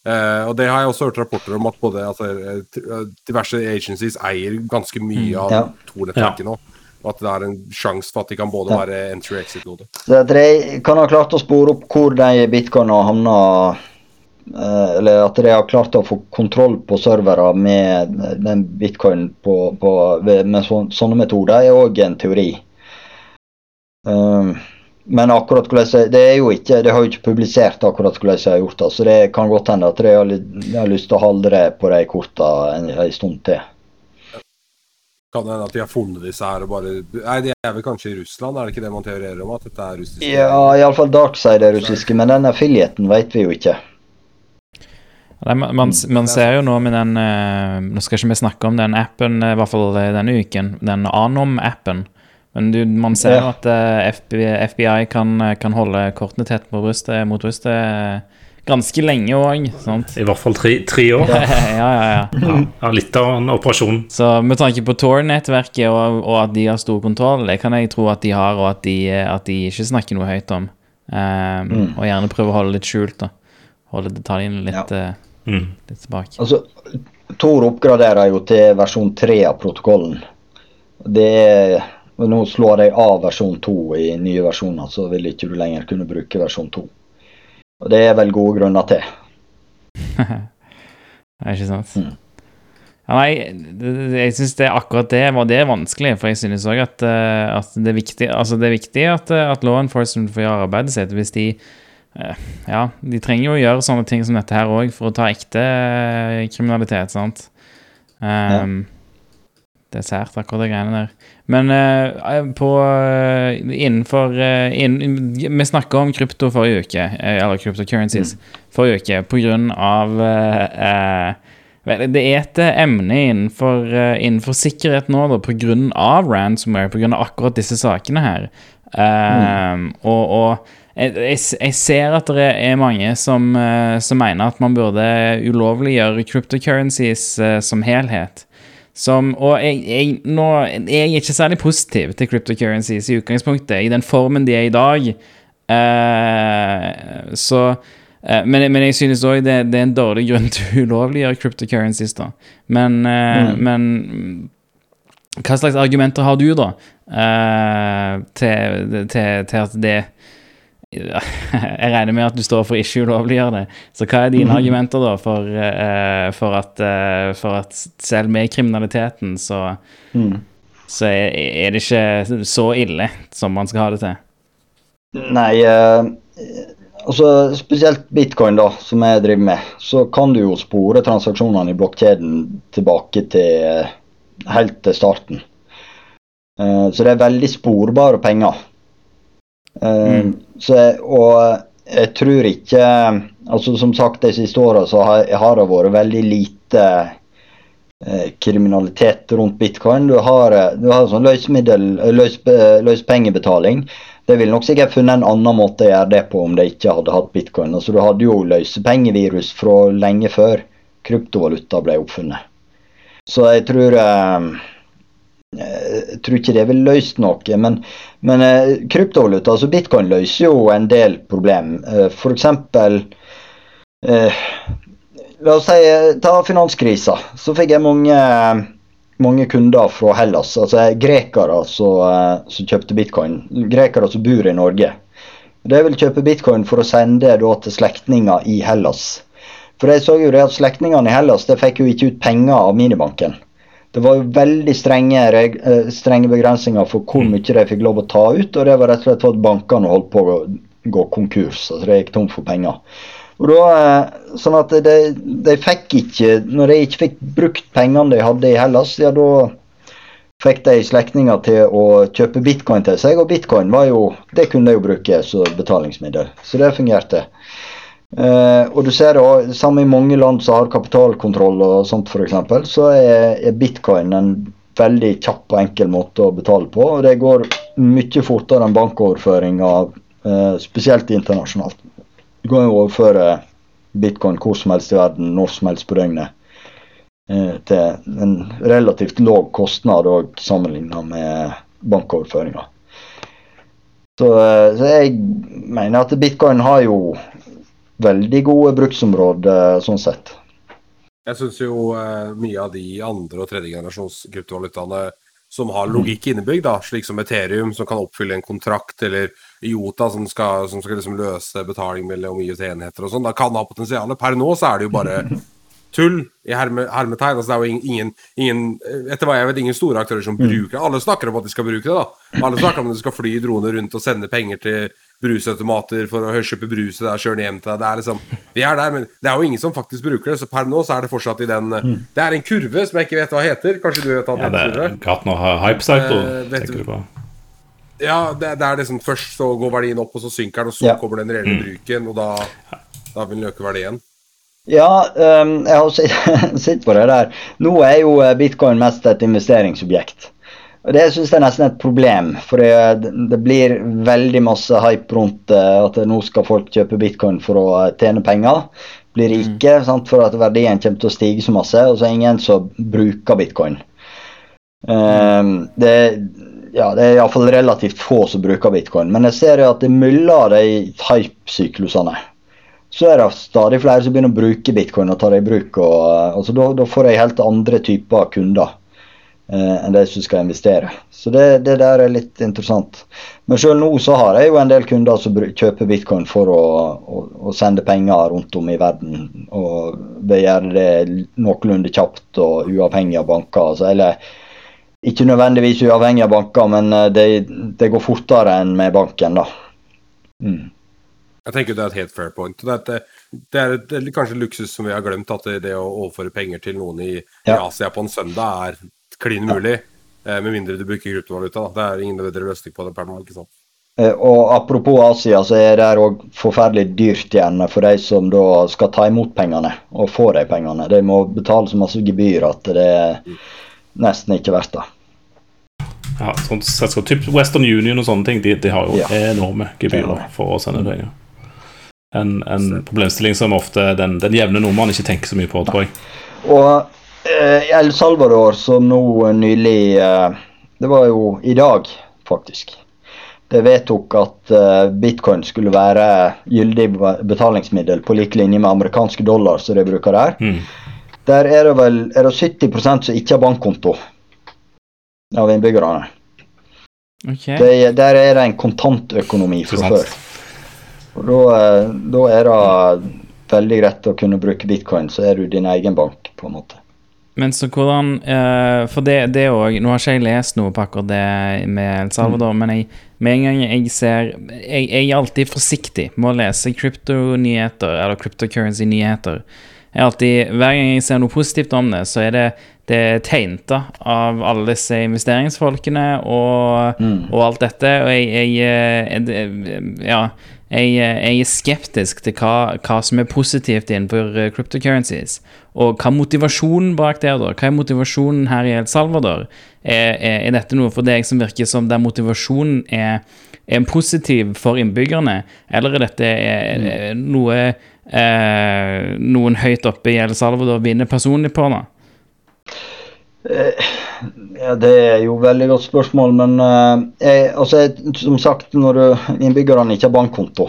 Uh, og det har jeg også hørt rapporter om at både altså, eh, diverse agencies eier ganske mye mm, av ja. Tor-nettverket nå. Og at det er en sjanse for at de kan både ja. være entry-exit-node. Så at de kan ha klart å spore opp hvor de bitcoinene har havna uh, Eller at de har klart å få kontroll på servere med den bitcoin på, på, med sånne metoder, er òg en teori. Um, men akkurat hvordan det er jo ikke, det har jo ikke publisert akkurat hvordan jeg har gjort det. Så det kan godt hende at de har, jeg har lyst til å holde det på de korta en, en stund til. Kan det hende at de har funnet disse her og bare Nei, de er vel kanskje i Russland, er det ikke det man teorerer om? At dette er russiske? Ja, iallfall Darkside er russiske, men den affiliaten vet vi jo ikke. Nei, man, man, man, ser jo nå med den uh, Nå skal ikke vi snakke om den appen, i hvert fall denne uken. Den Anom-appen. Men du, man ser jo ja. at uh, eh, FBI, FBI kan, eh, kan, holde kortene tett på brystet, mot brystet eh, ganske lenge òg. I hvert fall tre, tre år. ja, ja, ja. ja, Litt av en operasjon. Så med tanke på Tor-nettverket og, og, at de har stor kontroll, det kan jeg tro at de har, og at de, at de ikke snakker noe høyt om. Um, mm. Og gjerne prøve å holde litt skjult. da Holde detaljene litt, uh, mm. litt tilbake. Altså, Tor oppgraderer jo til versjon 3 av protokollen. Det er og nå slår jeg av versjon 2 i nye versjoner, så vil ikke du lenger kunne bruke versjon 2. Og det er vel gode grunner til. det er ikke sant. Mm. Ja, nei, jeg syns det akkurat det var det vanskelig, for jeg synes òg at, eh, at, det er viktig, altså det er viktig at, eh, at law enforcement får gjøre arbeidet sitt. Hvis de eh, Ja, de trenger jo å gjøre sånne ting som dette her òg for å ta ekte kriminalitet, sant. Um, ja. Det er sært, akkurat de greiene der. Men uh, på uh, innenfor uh, inn, Vi snakka om krypto forrige uke, eller cryptocurrencies mm. forrige uke, på grunn av Det er et emne innenfor, innenfor sikkerhet nå, da, på grunn av ransomware, på grunn av akkurat disse sakene her. Mm. Og, og jeg, jeg, ser at det er mange som, som mener at man burde ulovliggjøre cryptocurrencies som helhet. Som, og jeg, jeg, nå, jeg er ikke særlig positiv til cryptocurrencies i utgangspunktet, i den formen de er i dag. Uh, så uh, men, men, jeg synes òg det, det, er en dårlig grunn til å ulovliggjøre cryptocurrencies, da. Men, uh, mm. men hva slags argumenter har du, da, til, til, til at det jeg regner med at du står for ikke ulovliggjøre det. Så hva er dine mhm. argumenter da for, uh, for, at, uh, for, at, selv med kriminaliteten så, mm. så er, er, det ikke så ille som man skal ha det til? Nei, uh, altså spesielt bitcoin, da, som jeg driver med, så kan du jo spore transaksjonene i blokkjeden tilbake til helt til starten. så det er veldig sporbare penger. Mm. Så, og jeg tror ikke altså Som sagt, de siste åra så har, det vært veldig lite eh, kriminalitet rundt bitcoin. Du har, du har sånn løsmiddel, løs, løspengebetaling. Det ville nok sikkert funnet en annen måte å gjøre det på om de ikke hadde hatt bitcoin. Altså, du hadde jo løsepengevirus fra lenge før kryptovaluta ble oppfunnet. Så jeg tror eh, jeg tror ikke det vil løse noe. Men, men eh, kryptovaluta, altså bitcoin, løser jo en del problem. Eh, F.eks. Eh, la oss si, ta finanskrisa. Så fikk jeg mange, mange kunder fra Hellas. Altså grekere som, som kjøpte bitcoin. Grekere som bor i Norge. De vil kjøpe bitcoin for å sende det til slektninger i Hellas. For jeg så jo det at slektningene i Hellas de fikk jo ikke ut penger av minibanken. Det var jo veldig strenge, eh, strenge, begrensninger for hvor mm. mye de fikk lov å ta ut. Og det var rett og slett for at bankene holdt på å gå konkurs. altså De gikk tom for penger. Og da, eh, sånn at de, de, fikk ikke Når de ikke fikk brukt pengene de hadde i Hellas, ja da fikk de slektninger til å kjøpe bitcoin til seg. Og bitcoin var jo, det kunne de jo bruke som betalingsmiddel. Så det fungerte. Uh, og du ser det samme i mange land som har kapitalkontroll og sånt f.eks., så er, er, bitcoin en veldig kjapp og enkel måte å betale på. Og det går mye fortere enn bankoverføringer, uh, spesielt internasjonalt. Du kan jo overføre bitcoin hvor som helst i verden, når som helst på døgnet. Uh, til en relativt lav kostnad òg sammenlignet med bankoverføringer. Så, så, jeg mener at bitcoin har jo veldig gode bruksområder sånn sett. Jeg syns jo uh, mye av de andre- og tredjegenerasjons kryptovalutaene som har logikk innebygd, da, slik som Ethereum, som kan oppfylle en kontrakt, eller IOTA, som skal, som skal liksom løse betaling mellom IOT-enheter og sånn, da kan ha potensial. Per nå så er det jo bare tull i herme, hermetegn. Altså, det er jo ingen, ingen, etter hva jeg vet, ingen store aktører som mm. bruker det. Alle snakker om at de skal bruke det. da Alle snakker om at de skal fly droner rundt og sende penger til brusautomater for å kjøpe brus deg, kjøre den hjem til deg. Det er liksom, vi er der, men det er jo ingen som faktisk bruker det. Så per nå så er det fortsatt i den mm. Det er en kurve som jeg ikke vet hva heter. Kanskje du vet hva ja, det er Gartner Hypecycle, eh, tenker du på? Ja, det, det, er liksom først så går verdien opp, og så synker den, og så ja. kommer den reelle mm. bruken, og da, da vil den øke verdien. Ja, um, jeg har sett på det der. Nå er jo eh, bitcoin mest et investeringsobjekt. Og Det syns jeg nesten er et problem. For det, det, blir veldig masse hype rundt uh, at nå skal folk kjøpe bitcoin for å uh, tjene penger. Bli mm. rike mm. sant, for at verdien kommer til å stige så masse. Og så er det ingen som bruker bitcoin. Um, det, ja, det er iallfall relativt få som bruker bitcoin. Men jeg ser jo at det myller de hype-syklusene så er det stadig flere som begynner å bruke bitcoin og ta det i bruk. og eh, altså Da, da får jeg helt andre typer kunder eh, enn de som skal investere. Så det, det, der er litt interessant. Men selv nå så har jeg jo en del kunder som kjøper bitcoin for å, å, å sende penger rundt om i verden. Og de gjør det noenlunde kjapt og uavhengig av banker. Altså, eller ikke nødvendigvis uavhengig av banker, men eh, det, det går fortere enn med banken, da. Mm. Jeg tenker det er et helt fair point. Det er, det er, det er kanskje luksus som vi har glemt, at det, å overføre penger til noen i, ja. i Asia på en søndag er klin mulig. Ja. Eh, med mindre du bruker kryptovaluta. Det er ingen bedre løsning på det per nå. ikke sant? Eh, og Apropos Asia, så er det òg forferdelig dyrt igjen for de som da skal ta imot pengene og få de pengene. De må betale så masse gebyr at det er nesten ikke verdt det. Ja, sånn, sett så typ Western Union og sånne ting, de, de har jo ja. enorme gebyrer for å sende penger. En, en problemstilling som ofte den, den jevne nordmann ikke tenker så mye på, tror jeg. Og eh, El Salvador, som nå nylig eh, Det var jo i dag, faktisk. Det vedtok at eh, bitcoin skulle være gyldig betalingsmiddel på lik linje med amerikanske dollar, som de bruker der. Mm. Der er det vel er det 70% som ikke har bankkonto av innbyggerne. Okay. Det, der er det en kontantøkonomi fra før. Og da, eh, da, er det veldig greit å kunne bruke bitcoin, så er du din egen bank, på en måte. Men så hvordan uh, For det, det òg Nå har ikke jeg lest noe på akkurat det med El Salvador, mm. men jeg, med en gang jeg ser jeg, jeg, er alltid forsiktig med å lese kryptonyheter eller cryptocurrency-nyheter. Alltid, Hver gang jeg ser noe positivt om det, så er det det er tegnet av alle disse investeringsfolkene og, mm. og alt dette. Og jeg, jeg, jeg Ja jeg, jeg, er skeptisk til hva, hva, som er positivt innenfor uh, cryptocurrencies. Og hva motivasjonen bak det er, da? Hva er motivasjonen her i El Salvador? Er, er, er dette noe for deg som virker som der motivasjonen er, er positiv for innbyggerne, eller er dette noe eh, noen høyt oppe i El Salvador vinner personlig på? da? Eh, ja, Det er jo et veldig godt spørsmål, men uh, jeg, altså, som sagt, når du, innbyggerne ikke har bankkonto,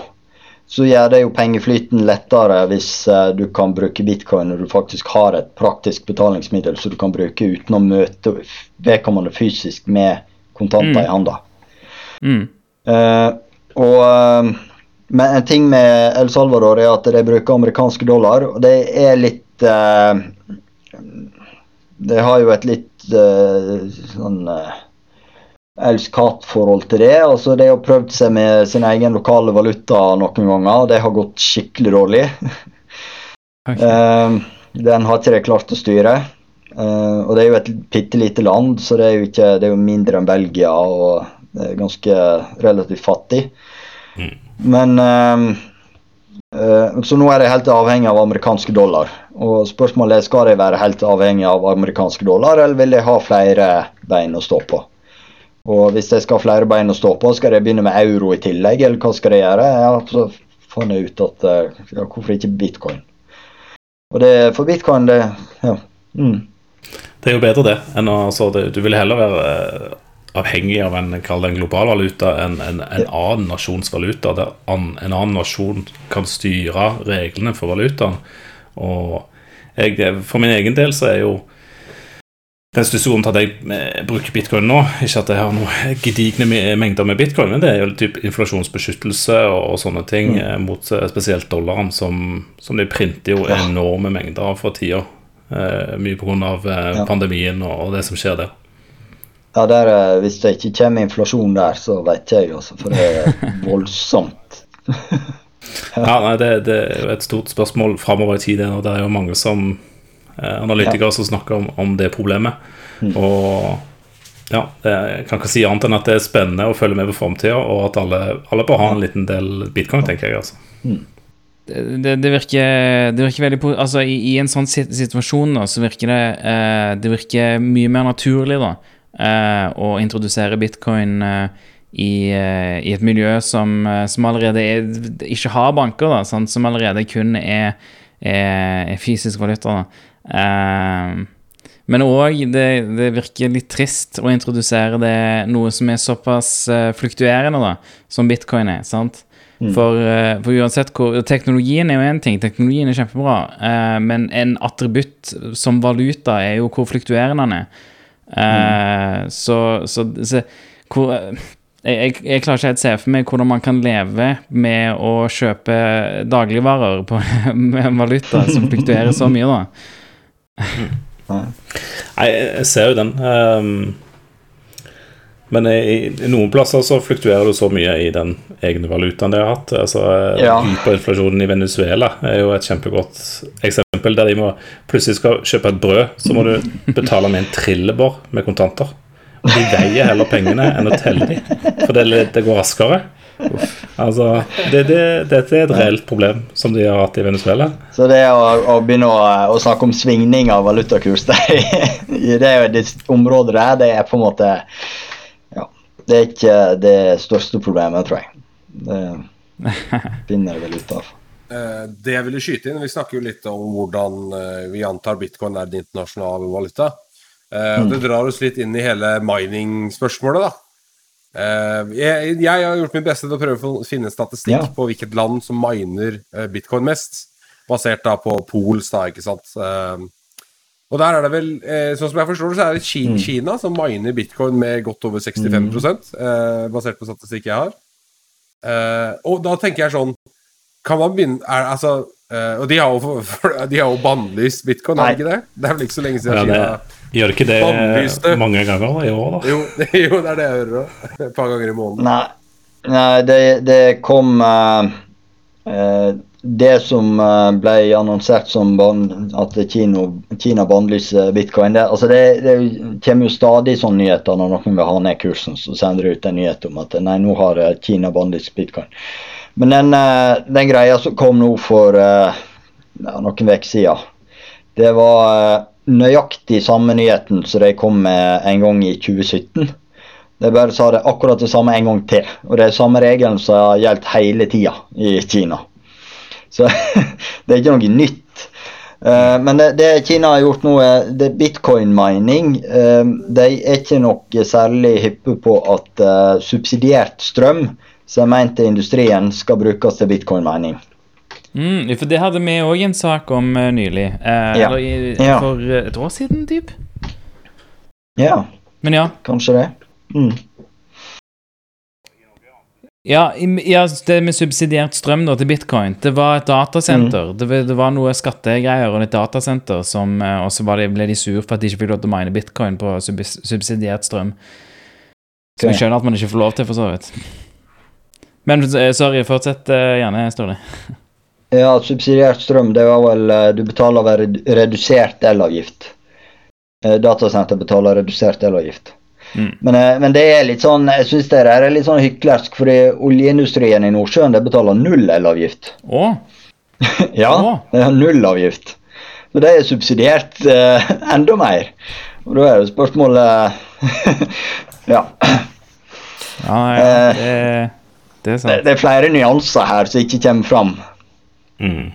så gjør det jo pengeflyten lettere hvis uh, du kan bruke bitcoin når du faktisk har et praktisk betalingsmiddel som du kan bruke uten å møte vedkommende fysisk med kontanter mm. i hånda. Mm. Uh, og men en ting med El Salvador er at de bruker amerikanske dollar, og det er litt Det har jo et litt uh, sånn uh, elsk-hat-forhold til det. Altså, de har prøvd seg med sin egen lokale valuta noen ganger, og det har gått skikkelig dårlig. okay. uh, den har ikke de klart å styre. Uh, og det er jo et bitte lite land, så det er jo, ikke, det er jo mindre enn Belgia og det er ganske relativt fattig. Mm. Men uh, uh, Så nå er de helt avhengig av amerikanske dollar. Og spørsmålet er skal de være helt avhengig av amerikanske dollar, eller vil de ha flere bein å stå på? Og hvis de skal ha flere bein å stå på, skal de begynne med euro i tillegg, eller hva skal de gjøre? Ja, så fant jeg ut at eh, ja, hvorfor ikke bitcoin? Og det, for bitcoin, det Ja. Mm. Det er jo bedre det enn å altså, det, Du vil heller være avhengig av en, en global valuta enn en, en, annen nasjons valuta, der an, en annen nasjon kan styre reglene for valutaen. Og jeg, for min egen del så er jo den største grunnen til at jeg eh, bruker bitcoin nå, ikke at jeg har noen gedigne mengder med bitcoin, men det er jo typ inflasjonsbeskyttelse og, og sånne ting mm. Eh, mot eh, spesielt dollaren, som, som, de printer jo enorme mengder av for tida. Eh, mye pga. Eh, ja. pandemien og, og, det som skjer der. Ja, der, Hvis det ikke kommer inflasjon der, så vet jeg, altså, for det er voldsomt. ja, nei, det, det, er jo et stort spørsmål framover i tid, og det er jo mange som Eh, analytikere ja. som snakker om, om det problemet. Mm. Og ja, jeg kan ikke si annet enn at det er spennende å følge med på framtida, og at alle, alle bør ha en liten del bitcoin, tenker jeg. altså. Mm. Det, det, virker, det, virker, veldig Altså, i, i en sånn situasjon da, så virker det eh, Det virker mye mer naturlig da eh, å introdusere bitcoin eh, i, eh, i, et miljø som, eh, som allerede er, ikke har banker, da, sant? som allerede kun er, er, er fysisk valuta. Uh, men òg det, det, virker litt trist å introdusere det noe som er såpass uh, fluktuerende da, som bitcoin er. sant? Mm. For, uh, for, uansett hvor Teknologien er jo én ting, teknologien er kjempebra, uh, men en attributt som valuta er jo hvor fluktuerende den er. Mm. Så, så, så hvor, jeg, jeg, klarer ikke helt å se for meg hvordan man kan leve med å kjøpe dagligvarer på, med en valuta som fluktuerer så mye, da. Nei, jeg ser jo den. Um, men i, i, noen plasser så fluktuerer det så mye i den egne valutaen de har hatt. Altså, ja. Hyperinflasjonen i Venezuela er jo et kjempegodt eksempel. Der de må plutselig skal kjøpe et brød, så må du betale med en trillebår med kontanter. De veier heller pengene enn å telle dem, for det, det går raskere. Altså, det, det, dette er et reelt problem som de har hatt i Venezuela. Så det å, å begynne å, å, snakke om svingning av valutakurs i det, det området der, det er på en måte ja, Det er ikke det største problemet, tror jeg. Det finner jeg vel ut av. Eh, det jeg ville skyte inn, Vi snakker jo litt om hvordan eh, vi antar bitcoin er den internasjonale valuta. Eh, mm. Det drar oss litt inn i hele mining-spørsmålet. da Uh, jeg, jeg, har gjort mitt beste til å prøve å finne statistikk ja. på hvilket land som miner uh, bitcoin mest, basert da på Pols, da, ikke sant. Uh, og der er det vel, sånn som jeg forstår det, så er det Kina, mm. Kina som miner bitcoin med godt over 65 mm. basert på statistikk jeg har. og da tenker jeg sånn Kan man begynne er, Altså og de har jo, de har jo bannlyst bitcoin, har det ikke det? Det er vel ikke så lenge siden ja, Kina Gjør ikke det Bannlyste. mange ganger i år, da? Jo, det, jo, det er det jeg hører òg. Et par ganger i måneden. Nei, nei det, det, kom uh, uh, Det som uh, ble annonsert som at Kino, Kina bannlyser bitcoin det, altså det, det, kommer jo stadig sånne nyheter når noen vil ha ned kursen. Så sender de ut en nyhet om at nei, nå har Kina bannlyst bitcoin. Men den, den, greia som kom nå for ja, noen uker siden, det var nøyaktig samme nyheten som de kom med en gang i 2017. Det er bare sa det akkurat det samme en gang til. Og det er samme regelen som har gjeldt hele tida i Kina. Så det er ikke noe nytt. Uh, men det, det, Kina har gjort nå, er bitcoin-mining. Uh, de er ikke noe særlig hyppe på at uh, subsidiert strøm som er ment til industrien, skal brukes til bitcoin-mining. Mm, for det hadde vi òg en sak om uh, nylig. Uh, ja. Eller i, ja. for uh, et år siden, typ. Ja. Men ja. Kanskje det. Mm. Ja, ja, det med subsidiert strøm da, til bitcoin, det var et datasenter. Mm. Det, det, var noe skattegreier og et datasenter som Og så ble de sur for at de ikke fikk lov til å mine bitcoin på sub subsidiert strøm. Så jeg skjønner at man ikke får lov til, for så vidt. Men sorry, fortsett gjerne, Ståle. Ja, subsidiert strøm, det var vel eh, Du betaler ved redusert elavgift. Eh, datasenter betaler redusert elavgift. Mm. Men, eh, men, det er litt sånn, jeg syns det er litt sånn hyklersk, fordi oljeindustrien i Nordsjøen det betaler null elavgift. Åh. ja, oh. det er null avgift. Så det er subsidiert eh, enda mer. Og da er jo spørsmålet Ja. ja, ja det, det, er sant. Det, det, er flere nyanser her som ikke kommer fram. Mm.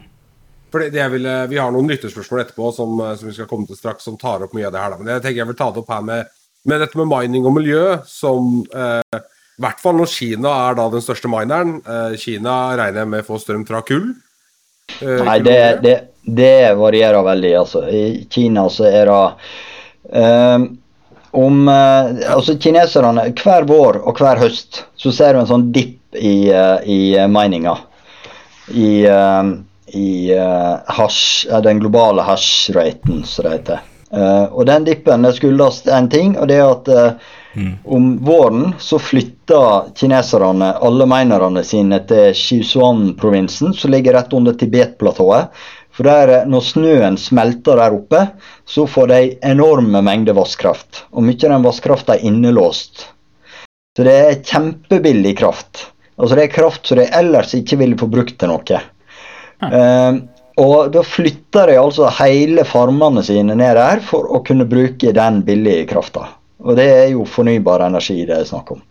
For det, det vil, vi har noen lytterspørsmål etterpå som, som, vi skal komme til straks, som tar opp mye av det her. Da. Men jeg tenker jeg vil ta det opp her med med dette med mining og miljø, som eh, i hvert fall når Kina er da den største mineren eh, Kina regner jeg med får strøm fra kull? Eh, Nei, det, det, det, varierer veldig. Altså. I Kina så er det eh, om eh, Altså, kineserne Hver vår og hver høst så ser du en sånn dipp i, eh, i mininga. I, i hash, den globale hash-raten, som det heter. Uh, og den dippen det skyldes en ting, og det er at mm. om våren så flytter kineserne alle minerne sine til Sichuan-provinsen, som ligger rett under Tibet-platået. For der, eh, når snøen smelter der oppe, så får de enorme mengder vannkraft. Og mye av den vannkrafta er innelåst. Så det er kjempebillig kraft. Altså det er kraft som de ellers ikke ville få brukt til noe. Uh, og da flytter de altså hele farmene sine ned der for å kunne bruke den billige krafta. Og det er jo fornybar energi det er snakk om.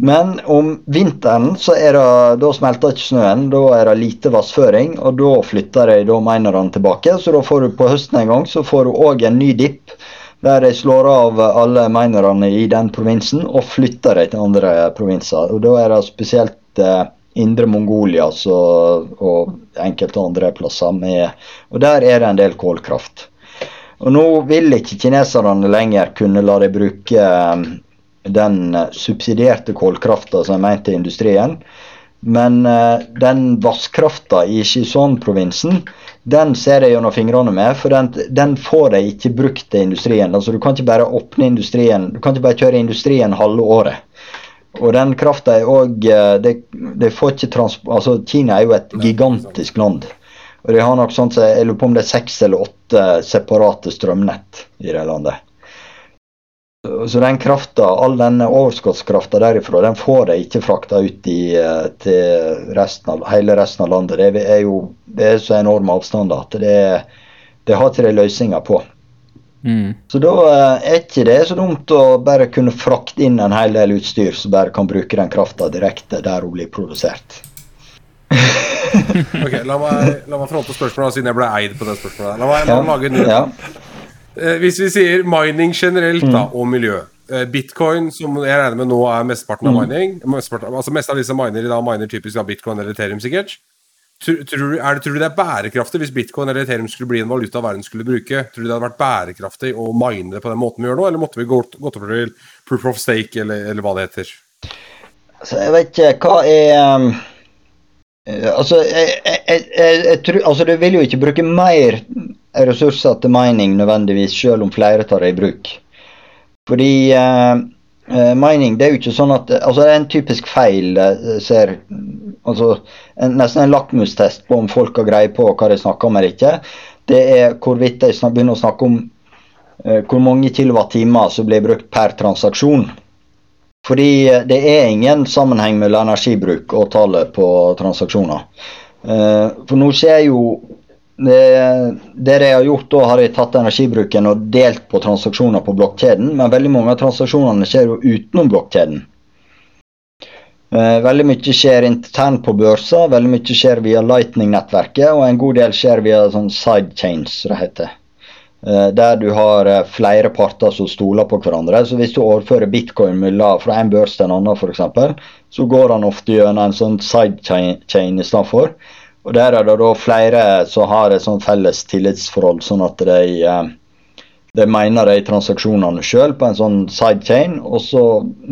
Men om vinteren så er det, da smelter ikke snøen, da er det lite vassføring, og da flytter de da minerne tilbake. Så da får du på høsten en gang så får du òg en ny dipp, der de slår av alle minerne i den provinsen og flytter dem til andre provinser. Og da er det spesielt eh, Indre Mongolia så, og enkelte andre plasser. Med, og der er det en del kålkraft. Og nå vil ikke kineserne lenger kunne la de bruke um, den subsidierte kålkrafta som er ment til industrien. Men uh, den vannkrafta i Shizon-provinsen den ser jeg gjennom fingrene med, for den, den, får de ikke brukt til industrien. Altså Du kan ikke bare åpne industrien, du kan ikke bare kjøre industrien halve året. Og den krafta er òg de, det, det, får ikke transport Altså, Kina er jo et gigantisk land. Og de har nok sånn så Jeg lurer på om det er seks eller åtte separate strømnett i det landet. Så den krafta, all denne overskuddskrafta derifra, den får de ikke frakta ut i, eh, til resten av, hele resten av landet. Det er jo det er så enorme avstander at det, det har ikke de løsninger på. Mm. Så da eh, er ikke det så dumt å bare kunne frakte inn en hel del utstyr som bare kan bruke den krafta direkte der hun blir produsert. ok, La meg, la meg fronte spørsmålet, siden jeg ble eid på det spørsmålet. La meg, la meg lage en ja. Eh, Hvis vi sier mining generelt da, mm. og miljø. Eh, bitcoin, som jeg regner med nå er mesteparten av mm. mining mesteparten, altså Mest av disse miner i dag miner typisk av bitcoin eller Ethereum, sikkert. Tror, tror, er det, tror, du det er bærekraftig hvis bitcoin eller Ethereum skulle bli en valuta verden skulle bruke? Tror du det hadde vært bærekraftig å mine det på den måten vi gjør nå, eller måtte vi gått, gått over til proof of stake, eller, eller hva det heter? Altså, jeg vet ikke Hva er um, Altså, jeg, jeg, jeg, tror, altså, du vil jo ikke bruke mer ressurser til mining nødvendigvis, selv om flere tar det i bruk. Fordi uh, Uh, mining det er jo ikke sånn at altså Det er en typisk feil uh, ser altså en, Nesten en lakmustest på om folk har greie på hva de snakker om eller ikke. Det er hvorvidt de begynner å snakke om uh, hvor mange kilowattimer som blir brukt per transaksjon. Fordi det er ingen sammenheng mellom energibruk og tallet på transaksjoner. for nå ser jo det, det de har gjort, da har de tatt energibruken og delt på transaksjoner på blokkjeden, men veldig mange av transaksjonene skjer jo utenom blokkjeden. Eh, veldig mye skjer internt på børser, veldig mye skjer via Lightning-nettverket, og en god del skjer via sånn sidechains, det heter. Eh, der du har eh, flere parter som stoler på hverandre. Så hvis du overfører bitcoin fra en børs til en annen, f.eks., så går han ofte gjennom en sånn sidechain i stedet for. Og Der er det da flere som har et sånn felles tillitsforhold, sånn at de, eh, de mener de transaksjonene sjøl på en sånn sidechain. Og så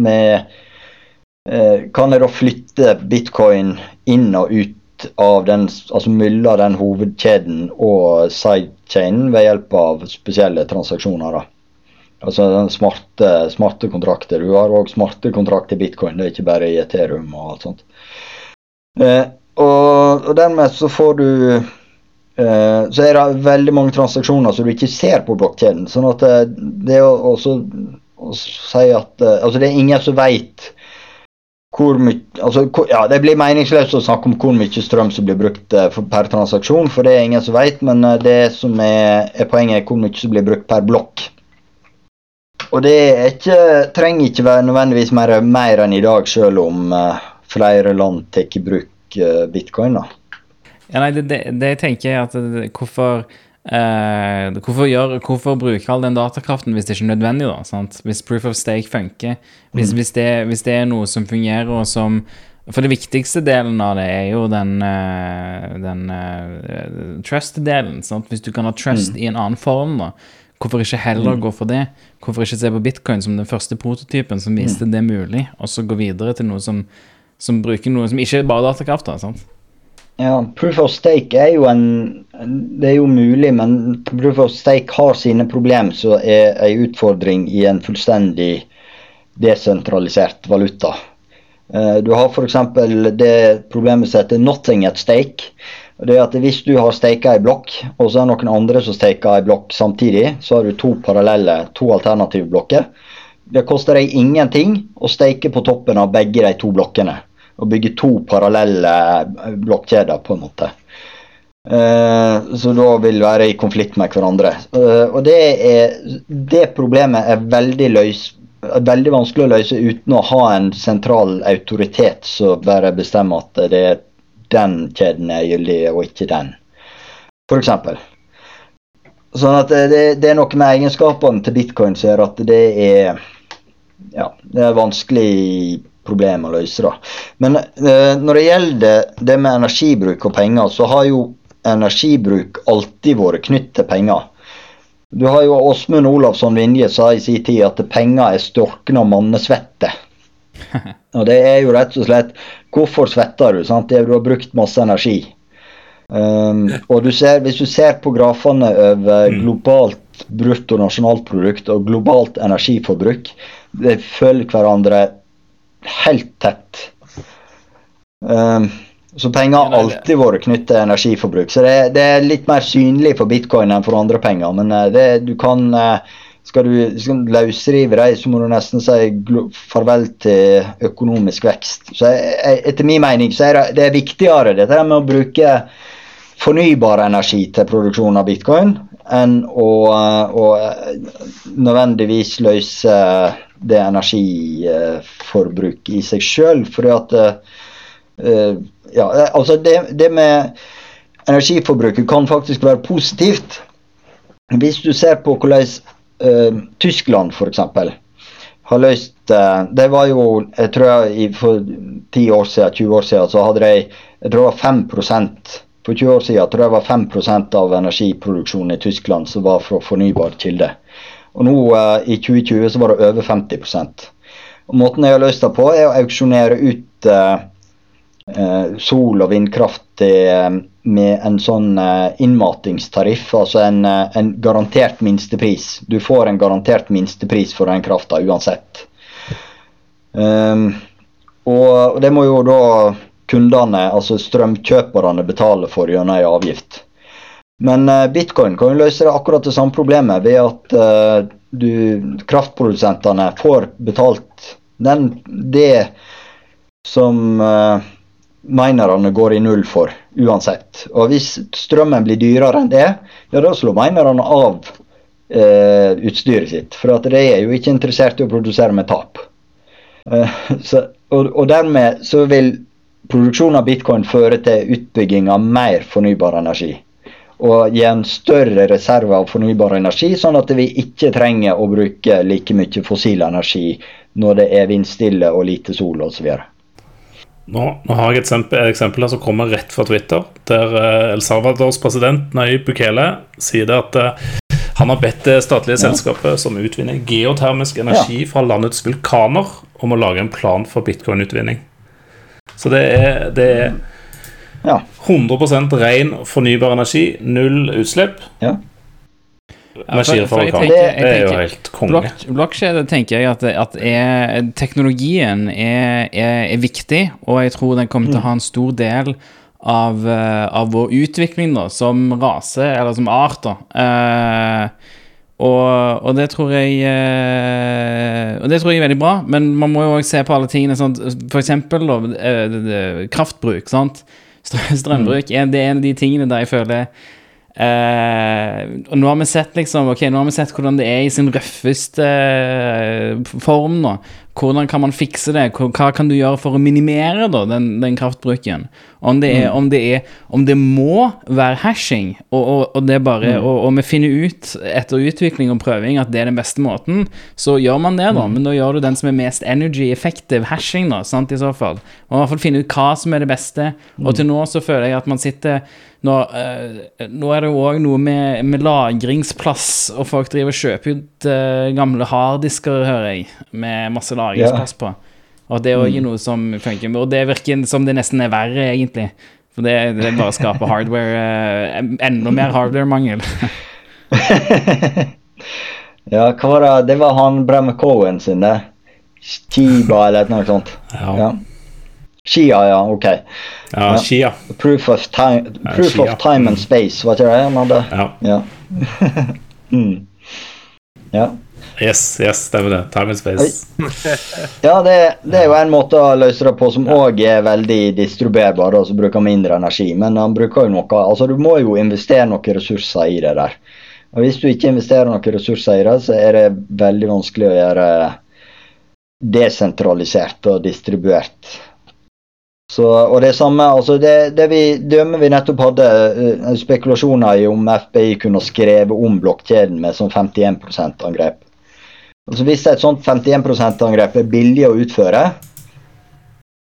eh, kan de da flytte bitcoin inn og ut av den, altså mellom den hovedkjeden og sidechainen ved hjelp av spesielle transaksjoner. da. Altså den smarte, smarte kontrakter. Du har òg smarte kontrakter i bitcoin, det er ikke bare i Ethereum og alt sånt. Eh, og, og dermed så får du eh, Så er det veldig mange transaksjoner som du ikke ser på blokkjeden. Sånn at det, eh, det å, også, å si at eh, Altså, det er ingen som veit hvor mye altså, ja, Det blir meningsløst å snakke om hvor mye strøm som blir brukt eh, per transaksjon, for det er ingen som veit, men det som er, er poenget, er hvor mye som blir brukt per blokk. Og det ikke, trenger ikke være nødvendigvis mer, mer enn i dag, selv om uh, flere land tar i bruk bitcoin, da. Ja, nei, det, det, det tenker jeg at hvorfor Uh, hvorfor, gjør, hvorfor, bruke all den datakraften hvis det ikke er nødvendig? da, sant? Hvis proof of stake funker. Hvis, mm. hvis, det, hvis, det, er noe som fungerer, og som For det viktigste delen av det er jo den, uh, den uh, trust-delen. Hvis du kan ha trust mm. i en annen form, da, hvorfor ikke heller mm. gå for det? Hvorfor ikke se på bitcoin som den første prototypen som viste mm. det mulig, og så gå videre til noe som, som bruker noe som ikke er bare datakraft? da, sant? Ja, proof of stake er jo en Det er jo mulig, men proof of stake har sine problemer som er en utfordring i en fullstendig desentralisert valuta. Eh, du har f.eks. det problemet som heter 'nothing at stake'. Det er at Hvis du har staka ei blokk, og så er det noen andre som staker ei blokk samtidig, så har du to parallelle, to alternative blokker. Det koster deg ingenting å stake på toppen av begge de to blokkene å bygge to parallelle eh, blokkjeder, på en måte. Uh, så da vil være i konflikt med hverandre. Uh, og det, er, det problemet er veldig, løs, veldig, vanskelig å løse uten å ha en sentral autoritet som bare bestemmer at det er den kjeden er gyldig, og ikke den. F.eks. Sånn at det, det, er noe med egenskapene til bitcoin som gjør at det er ja, det er vanskelig problem å løse. da. Men eh, når det gjelder det med energibruk og penger, så har jo energibruk alltid vært knytt til penger. Du har jo Åsmund Olavsson Vinje sa i sin tid at penger er storkna mannesvette. Og det er jo rett og slett Hvorfor svetter du? sant? Det du har brukt masse energi. Um, og du ser, hvis du ser på grafene over mm. globalt bruttonasjonalprodukt og globalt energiforbruk, det følger hverandre helt tett. Um, så penger har alltid vært knyttet til energiforbruk. Så det, det, er litt mer synlig for bitcoin enn for andre penger. Men uh, det, du kan uh, Skal du skal løsrive dem, så må du nesten si farvel til økonomisk vekst. Så etter min mening så er det, det er viktigere dette med å bruke fornybar energi til produksjon av bitcoin enn å, uh, å nødvendigvis løse det energiforbruket i seg sjøl. Fordi at uh, Ja, altså det, det, med energiforbruket kan faktisk være positivt. Hvis du ser på hvordan uh, Tyskland f.eks. har løst uh, Det var jo jeg tror jeg, For 10 år siden, 20 år siden så hadde de jeg tror det var 5% For 20 år siden jeg tror jeg var 5% av energiproduksjonen i Tyskland som var fra fornybar kilde. Og nå eh, i 2020 så var det over 50 Og Måten jeg har løst det på, er å auksjonere ut uh, uh, sol- og vindkraft til, med en sånn innmatingstariff, altså en, en, garantert minstepris. Du får en garantert minstepris for den krafta uansett. Um, og, og det må jo da kundene, altså strømkjøperne, betale for gjennom ei avgift. Men uh, bitcoin kan jo løse det akkurat det samme problemet ved at uh, du, kraftprodusentene får betalt den, det som uh, minerne går i null for, uansett. Og hvis strømmen blir dyrere enn det, ja, da slår minerne av uh, utstyret sitt. For at de er jo ikke interessert i å produsere med tap. Uh, så, og, og, dermed så vil produksjonen av bitcoin føre til utbygging av mer fornybar energi og gi en større reserve av fornybar energi, sånn at vi ikke trenger å bruke like mye fossil energi når det er vindstille og lite sol osv. Nå, nå har jeg et eksempel, et eksempel som kommer rett fra Twitter, der uh, El Salvadors president Nayib Bukele sier at uh, han har bedt det statlige ja. selskapet som utvinner geotermisk energi ja. fra landets vulkaner, om å lage en plan for bitcoin-utvinning. Så det er, det er ja. 100% ren fornybar energi, null utslipp. Ja. Energireform. Det er jo helt konge. Blokkjede tenker jeg at, at er, teknologien er, er, er, viktig, og jeg tror den kommer til å ha en stor del av, eh, av vår utvikling da, som rase, eller som art. da. Uh, og, og, det tror jeg uh, Og det tror jeg er veldig bra, men man må jo også se på alle tingene. Sant? For eksempel da, uh, kraftbruk. sant? Strømbruk er, det er en av de tingene der jeg føler Uh, Og nå har vi sett liksom Ok, nå har vi sett hvordan det er i sin røffeste uh, form nå. Hvordan kan man fikse det? Hva kan du gjøre for å minimere da, den, den kraftbruken? Om det, er, mm. om det, er, om det må være hashing, og, og, og det bare, mm. og, og, vi finner ut etter utvikling og prøving at det er den beste måten, så gjør man det, da. Mm. Men da gjør du den som er mest energy effective hashing, da, sant, i så fall. Man må i hvert fall finne ut hva som er det beste. Og til nå så føler jeg at man sitter nå, uh, nå er det jo òg noe med, med, lagringsplass, og folk driver og kjøper ut uh, gamle harddisker, hører jeg, med masse lagringsplass på. Og det er òg mm. noe som funker. Og det virker som det nesten er verre, egentlig. For det, det bare skaper hardware uh, Enda mer hardware-mangel. ja, hva var det Det var han Bremme Cohen sin, det. Chiba eller noe sånt. Ja. ja. Shia, ja. Ok. Ja, ja. Shia. Proof, of time, proof ja, of time and space, var ikke det han hadde? Ja. Ja. mm. ja. Yes, yes, stemmer det. Time and space. ja, det, det, er jo en måte å løse det på som òg er veldig distribuerbar, og som bruker mindre energi. Men han bruker jo noe Altså, du må jo investere noen ressurser i det der. Og hvis du ikke investerer noen ressurser i det, så er det veldig vanskelig å gjøre desentralisert og distribuert så, og det samme, altså det, det vi, dømmer vi nettopp hadde uh, spekulasjoner i om FBI kunne skrevet om blokkjeden med sånn 51 %-angrep. Altså Hvis et sånt 51 %-angrep er billig å utføre,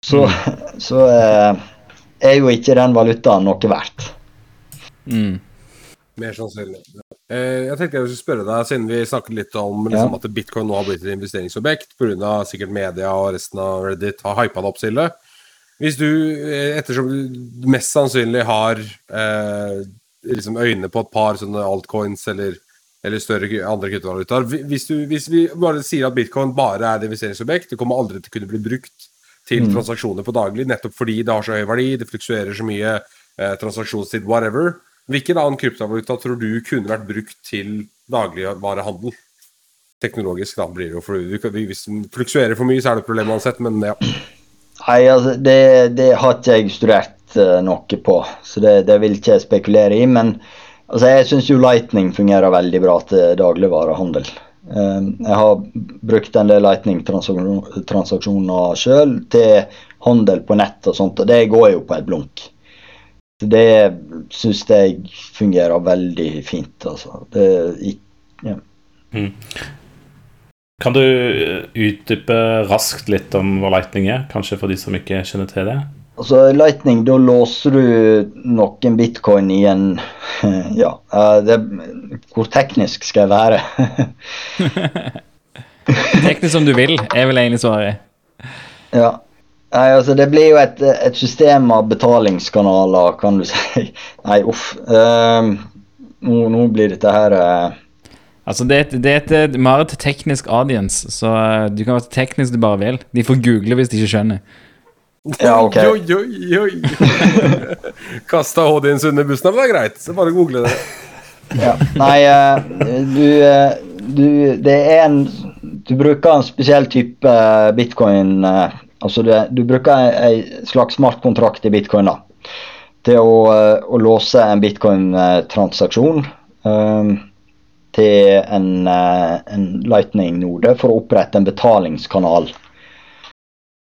så, mm. så eh, er jo ikke den valutaen noe verdt. Mm. Mer sannsynlig. Eh, jeg tenkte jeg skulle spørre deg, siden vi snakket litt om liksom, ja. at bitcoin nå har blitt et investeringsobjekt pga. sikkert media og resten av Reddit har hypa det opp, Silje. Hvis du, eh, ettersom du mest sannsynlig har eh, liksom øyne på et par sånne altcoins eller, eller større andre kryptovalutaer hvis, hvis, vi bare sier at bitcoin bare er et investeringsobjekt, det kommer aldri til å kunne bli brukt til mm. transaksjoner på daglig, nettopp fordi det har så høy verdi, det fluksuerer så mye, eh, transaksjonstid, whatever. Hvilken annen kryptovaluta tror du kunne vært brukt til dagligvarehandel? Teknologisk, da blir det jo for Hvis den fluksuerer for mye, så er det et problem uansett, men ja. Nei, altså, det, det, har ikke jeg studert uh, noe på, så det, det, vil ikke jeg spekulere i. Men altså, jeg syns jo Lightning fungerer veldig bra til dagligvarehandel. Uh, jeg har brukt en del Lightning-transaksjoner sjøl til handel på nett og sånt, og det går jo på et blunk. Så det syns jeg fungerer veldig fint, altså. Det, ja. Mm. Kan du eh, utdype raskt litt om hva Lightning er, kanskje for de som ikke kjenner til det? Altså, Lightning, da låser du noen bitcoin i en Ja, det, hvor teknisk skal jeg være? teknisk som du vil, er vel egentlig svaret. Ja. Nei, altså Det blir jo et, et, system av betalingskanaler, kan du si. Nei, uff. Uh, nå, nå, blir dette her uh, Altså, det er, et, det er et, mer et teknisk audience, så uh, du kan være så teknisk du bare vil. De får google hvis de ikke skjønner. Ja, ok. Oi, oi, oi. Kasta HD'en under bussen, det er greit. Så bare google det. ja. Nei, uh, du, uh, du Det er en Du bruker en spesiell type bitcoin. altså, det, du bruker en slags smartkontrakt i bitcoin da, til å, å låse en bitcoin-transaksjon. Um, til en, eh, en Lightning-node for å opprette en betalingskanal.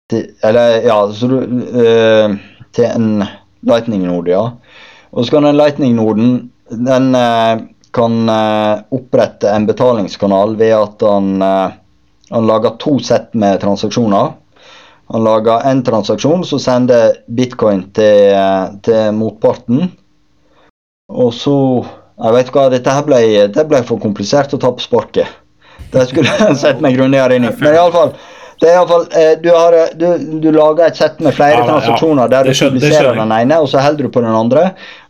Til, eller, ja, så du uh, Til en Lightning-node, ja. Og så kan den Lightning-noden den uh, kan uh, opprette en betalingskanal ved at han, han lager to sett med transaksjoner. Han lager en transaksjon som sender bitcoin til, til motparten. Og så jeg vet hva, Dette her ble, det ble for komplisert å ta på sparket. Det skulle jeg sett meg grundigere inn i. Men iallfall det er iallfall, eh, du, har, eh, du, du lager et sett med flere ja, transaksjoner ja, der du publiserer den ene, og så holder du på den andre.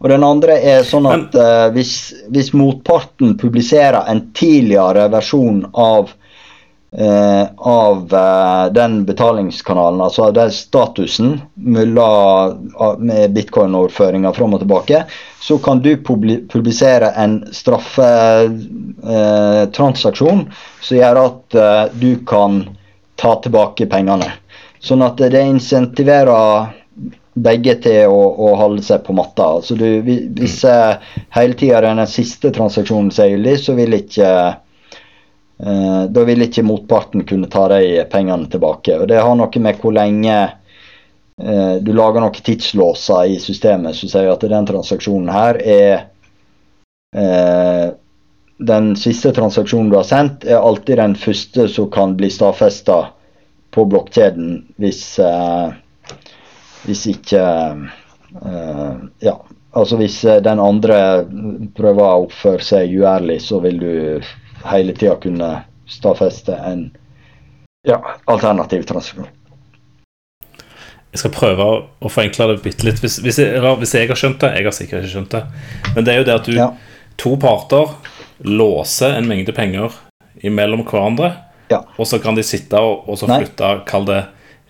Og den andre er sånn at uh, hvis, hvis, motparten publiserer en tidligere versjon av Uh, av uh, den betalingskanalen, altså den statusen mellom med bitcoin-overføringa fram og tilbake, så kan du publisere en straffetransaksjon som gjør at du kan ta tilbake pengene. Sånn at det insentiverer begge til å, å holde seg på matta. Altså du, hvis hele tida den siste transaksjonen er gyldig, så vil ikke Eh, da vil ikke motparten kunne ta de pengene tilbake. og Det har noe med hvor lenge eh, du lager noen tidslåser i systemet som sier at den transaksjonen her er eh, Den siste transaksjonen du har sendt, er alltid den første som kan bli stadfesta på blokkjeden hvis eh, hvis ikke uh, Ja, altså hvis den andre prøver å oppføre seg uærlig, så vil du hele tida kunne stadfeste en ja, alternativ transaksjon. Jeg skal prøve å forenkle det bitte litt. Hvis, hvis, jeg, hvis, jeg, har skjønt det Jeg har sikkert ikke skjønt det. Men det er jo det at du, ja. to parter låser en mengde penger imellom hverandre. Ja. Og så kan de sitte og, og så flytte, kall det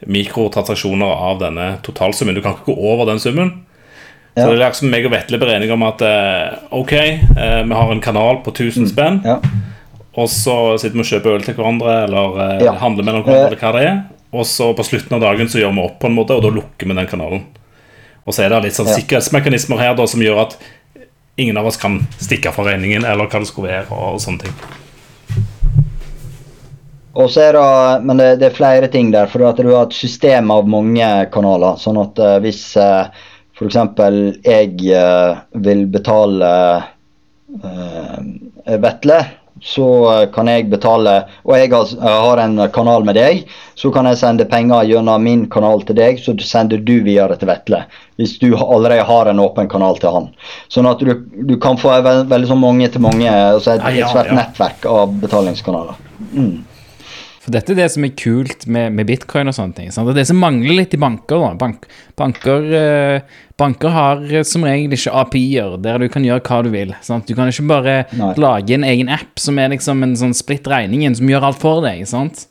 mikrotransaksjoner av denne totalsummen. Du kan ikke gå over den summen. Ja. Så det er liksom meg og Vetle blir enige om at eh, ok, eh, vi har en kanal på 1000 mm. spenn. Ja. Og så sitter vi og kjøper øl til hverandre eller eh, ja. handler mellom hverandre, eller hva det er. Og så på slutten av dagen så gjør vi opp på en måte, og da lukker vi den kanalen. Og så er det litt sånn sikkerhetsmekanismer her da som gjør at ingen av oss kan stikke fra regningen eller hva det skulle være. og sånne ting og så er det, Men det, det, er flere ting der. For at du har et system av mange kanaler. Sånn at uh, hvis uh, f.eks. jeg uh, vil betale uh, Vetle, så kan jeg betale Og jeg har, har, en kanal med deg, så kan jeg sende penger gjennom min kanal til deg, så sender du videre til Vetle. Hvis du allerede har en åpen kanal til han. Sånn at du, du kan få veldig veld, sånn mange til mange, altså et, et svært nettverk av betalingskanaler. Mm. For dette er det som er kult med, med bitcoin og sånne ting. Sant? Det som mangler litt i banker. da. Bank, banker, eh, banker, har som regel ikke API-er der du kan gjøre hva du vil. Sant? Du kan ikke bare Nei. lage en egen app som er liksom en sånn splitt regningen som gjør alt for deg. sant?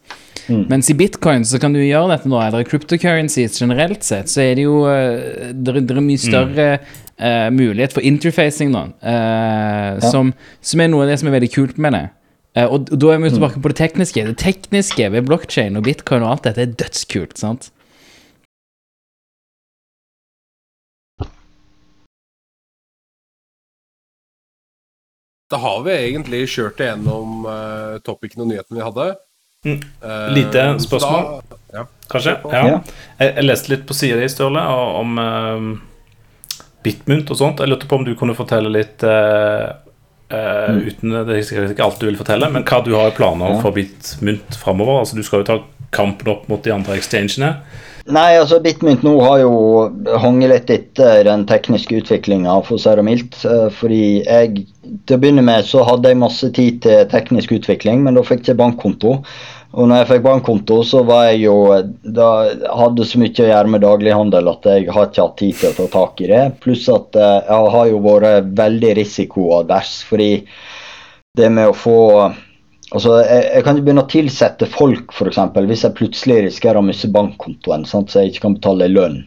Mm. Mens i bitcoin så kan du gjøre dette nå, eller cryptocurrencies generelt sett, så er det jo uh, det, er mye større uh, mulighet for interfacing da. uh, ja. som, som, er noe av det som er veldig kult med det. Uh, og da er vi tilbake på det tekniske. Det tekniske ved blokkjede og bitcoin og alt dette er dødskult, sant? Da har vi egentlig kjørt igjennom uh, topicen og nyhetene vi hadde. Mm. Uh, Lite spørsmål, da, ja. kanskje? Ja. ja. Jeg, jeg, leste litt på sida di, Sturle, om uh, Bitmunt og sånt. Jeg lurte på om du kunne fortelle litt uh, Uh, mm. uten, Det er ikke alt du vil fortelle, men hva du har planer ja. for Bitmynt framover? Altså, du skal jo ta kampen opp mot de andre exchangene. Nei, altså Bitmynt nå har jo hanget litt etter den tekniske utviklinga, for mildt. Eh, fordi jeg Til å begynne med så hadde jeg masse tid til teknisk utvikling, men da fikk jeg bankkonto. Og når jeg fikk bankkonto, så var jeg jo da hadde så mye å gjøre med daglighandel at jeg har ikke hatt tid til å ta tak i det. Pluss at eh, jeg har jo vært veldig risikoadvers, fordi det med å få Altså, jeg, jeg kan ikke begynne å tilsette folk, f.eks. Hvis jeg plutselig risikerer å miste bankkontoen, sant, så jeg ikke kan betale lønn.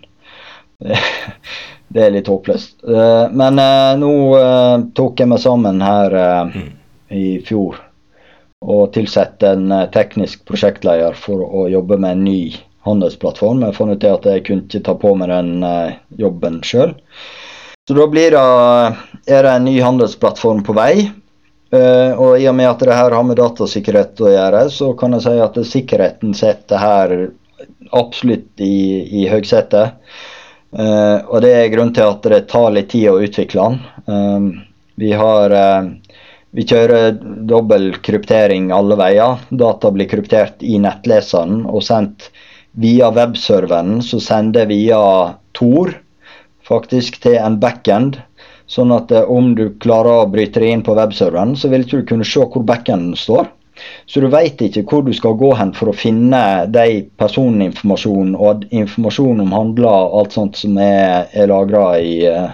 Det er litt håpløst. Eh, men eh, nå tok jeg meg sammen her mm. i fjor og tilsette en eh, teknisk prosjektleder for å jobbe med en ny handelsplattform. Jeg fant ut at jeg kunne ikke ta på meg den eh, jobben sjøl. Så da blir det, er det en ny handelsplattform på vei. Og i og med at det her har med datasikkerhet å gjøre, så kan jeg si at sikkerheten setter her absolutt i, i høgsetet. Og det er grunnen til at det tar litt tid å utvikle den. Vi har vi kjører dobbel kryptering alle veier. Data blir kryptert i nettleseren og sendt via webserveren, så sender via Tor faktisk til en backend. Sånn at eh, om du klarer å bryte deg inn på webserveren, så vil ikke du kunne se hvor backenden står. Så du veit ikke hvor du skal gå hen for å finne de personinformasjonen og informasjon om handler og alt sånt som er, er lagra i uh,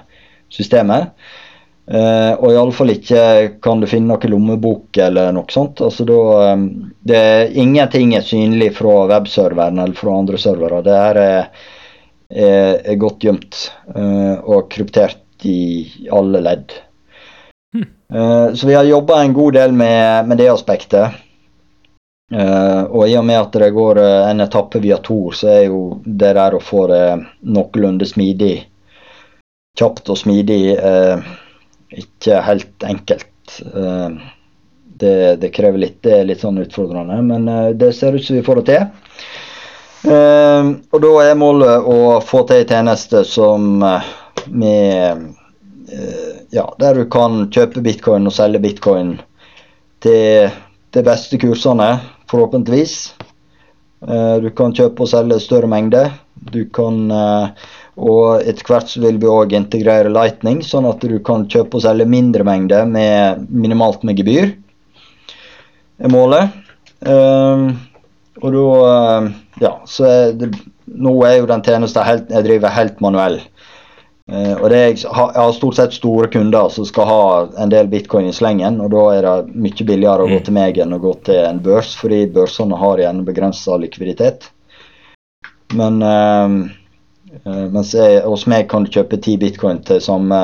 systemet. Uh, og iallfall ikke kan du finne noen lommebok eller noe sånt. Altså da, det er Ingenting er synlig fra webserveren eller fra andre servere. Det her er, er, er godt gjemt eh, og kryptert i alle ledd. Hmm. Uh, så vi har jobba en god del med, med det aspektet. og i og med at det går en etappe via Tor, så er jo det der å få det noenlunde smidig, kjapt og smidig uh, ikke helt enkelt. Eh, det, det, krever litt, det er litt sånn utfordrende, men eh, det ser ut som vi får det til. Uh, og da er målet å få til en tjeneste som med Ja, der du kan kjøpe bitcoin og selge bitcoin til de beste kursene, forhåpentligvis. du kan kjøpe og selge større mengder. Du kan og etter hvert så vil vi òg integrere Lightning, sånn at du kan kjøpe og selge mindre mengder med minimalt med gebyr. er målet. Um, og da uh, Ja, så er det, nå er jo den tjenesten helt, jeg driver helt manuell. Uh, og jeg, har, jeg har stort sett store kunder som skal ha en del bitcoin i slengen, og da er det mye billigere å gå mm. til meg enn å gå til en børs, fordi børsene har igjen begrensa likviditet. Men uh, Uh, mens jeg, hos meg kan du kjøpe ti bitcoin til samme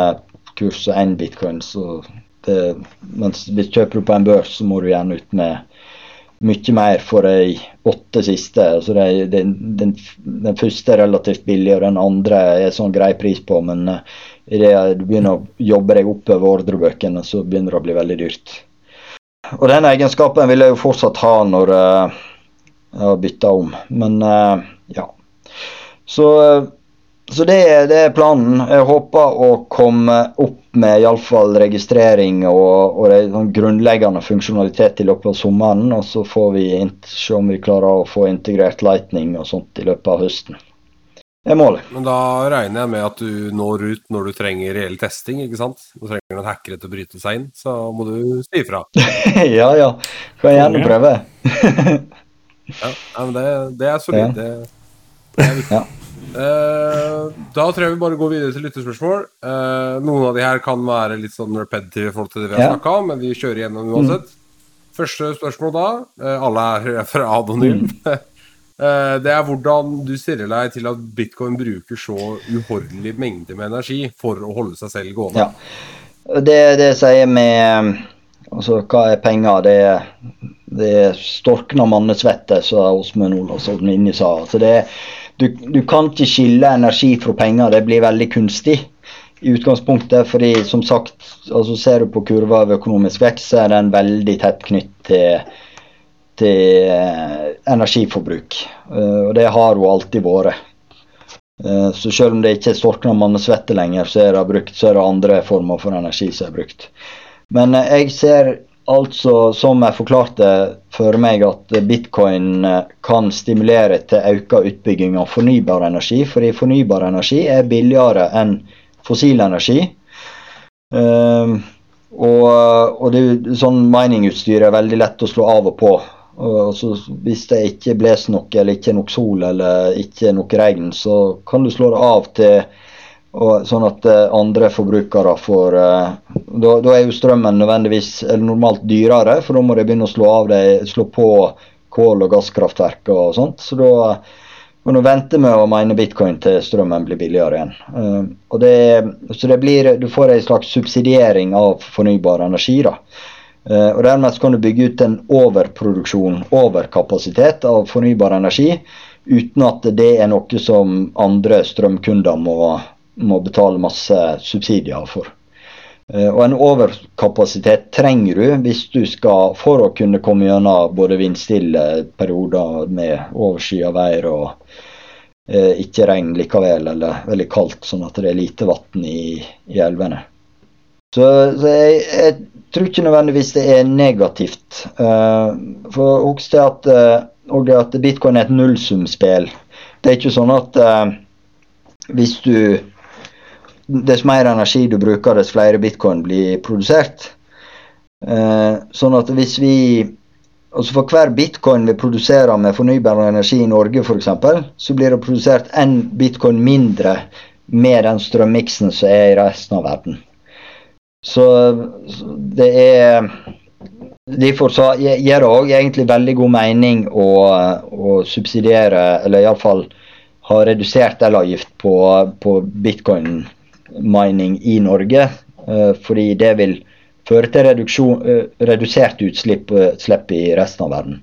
kurs som én bitcoin. Så det, mens hvis du kjøper på en børs, så må du gjerne ut med mye mer for de åtte siste. Altså det, den, den, den, første er relativt billig, og den andre er sånn grei pris på. Men uh, idet du begynner å jobbe deg oppover ordrebøkene, så begynner det å bli veldig dyrt. Og den egenskapen vil jeg jo fortsatt ha når uh, jeg har bytta om. Men uh, ja. Så så det, det, er planen. Jeg håper å komme opp med iallfall registrering og, og sånn grunnleggende funksjonalitet i løpet av sommeren. Og så får vi se om vi klarer å få integrert Lightning og sånt i løpet av høsten. Det er målet. Men da regner jeg med at du når ut når du trenger reell testing, ikke sant? Du trenger noen hackere til å bryte seg inn, så må du si ifra. ja ja, kan gjerne prøve. ja, men det, det er solid. Ja. Ja. Uh, da tror jeg vi bare går videre til lyttespørsmål. Uh, noen av de her kan være litt sånn repetitive i forhold til det vi har ja. snakka om, men vi kjører gjennom uansett. Mm. Første spørsmål da, uh, alle er fra Adonym, Mm. det er hvordan du stiller deg til at bitcoin bruker så uhorvelig mengde med energi for å holde seg selv gående. Ja. Det, det sier med Altså, hva er penger? Det, det er storkna mannesvette, som Åsmund Olavsson inni sa. Altså, det er du, du, kan ikke skille energi fra penger. Det blir veldig kunstig i utgangspunktet. fordi som sagt, altså ser du på kurva av økonomisk vekst, så er den veldig tett knytt til, til uh, energiforbruk. Uh, og det har hun alltid vært. Uh, så selv om det ikke er storkna mannesvette lenger, så er det brukt, så er det andre former for energi som er brukt. Men jeg ser Altså, som jeg forklarte for meg, at bitcoin eh, kan stimulere til økt utbygging av fornybar energi. Fordi fornybar energi er billigere enn fossil energi. Um, og, og det, sånn miningutstyr er veldig lett å slå av og på. Og hvis det ikke blåser noe, eller ikke er nok sol eller ikke nok regn, så kan du slå det av til og sånn at uh, andre forbrukere får uh, da, da, er jo strømmen nødvendigvis eller normalt dyrere, for da må de begynne å slå, av det, slå på kål- og gasskraftverk og sånt. Så da må du vente med å mene bitcoin til strømmen blir billigere igjen. Og det, så det blir, du får en slags subsidiering av fornybar energi. da. og Dermed kan du bygge ut en overproduksjon, overkapasitet av fornybar energi, uten at det er noe som andre strømkunder må må betale masse subsidier for. Eh, og en overkapasitet trenger du hvis du skal for å kunne komme gjennom både vindstille perioder med overskya vær og eh, ikke regn likevel, eller veldig kaldt, sånn at det er lite vann i, i, elvene. Så, så jeg, jeg, tror ikke nødvendigvis det er negativt. Eh, for husk det at, og det at bitcoin er et nullsumspill. Det er ikke sånn at eh, hvis du dess mer energi du bruker, dess flere bitcoin blir produsert. Eh, sånn at hvis vi altså For hver bitcoin vi produserer med fornybar energi i Norge f.eks., så blir det produsert én bitcoin mindre med den strømmiksen som er i resten av verden. Så det er Derfor så gir det òg egentlig veldig god mening å, å subsidiere, eller iallfall ha redusert elavgift på, på bitcoin mining i Norge. Eh, fordi det vil føre til reduksjon, redusert utslipp, utslipp i resten av verden.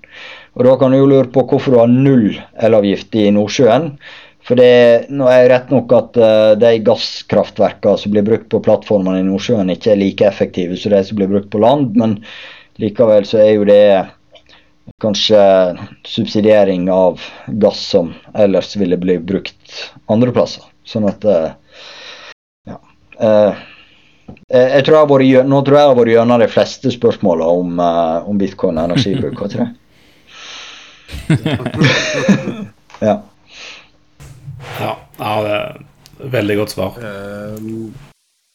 Og Da kan du jo lure på hvorfor du har null elavgift i Nordsjøen. For det nå er rett nok at de gasskraftverkene som blir brukt på plattformene i Nordsjøen, ikke er like effektive som de som blir brukt på land, men likevel så er jo det kanskje subsidiering av gass som ellers ville bli brukt andre plasser. Sånn at Ja. Jeg tror jeg har vært, nå tror jeg jeg har vært gjennom de fleste spørsmåla om, om bitcoin og energibruk. Hva tror jeg? ja. ja. Ja, det er veldig godt svar. Uh,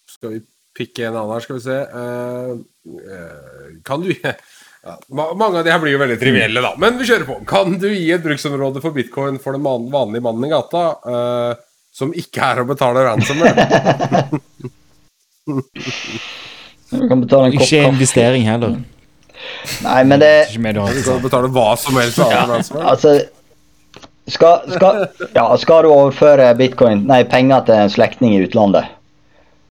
skal vi pikke en annen her, skal vi se. Uh, uh, kan du ja, Mange av de her blir jo veldig trivielle, da. Men vi kjører på. Kan du gi et bruksområde for bitcoin for den vanlige mannen i gata som ikke er å betale ransomware? ikke investering heller. Nei, men det Du kan betale hva som helst. Ja, altså, skal, skal, ja, skal du overføre bitcoin, nei, penger til en slektning i utlandet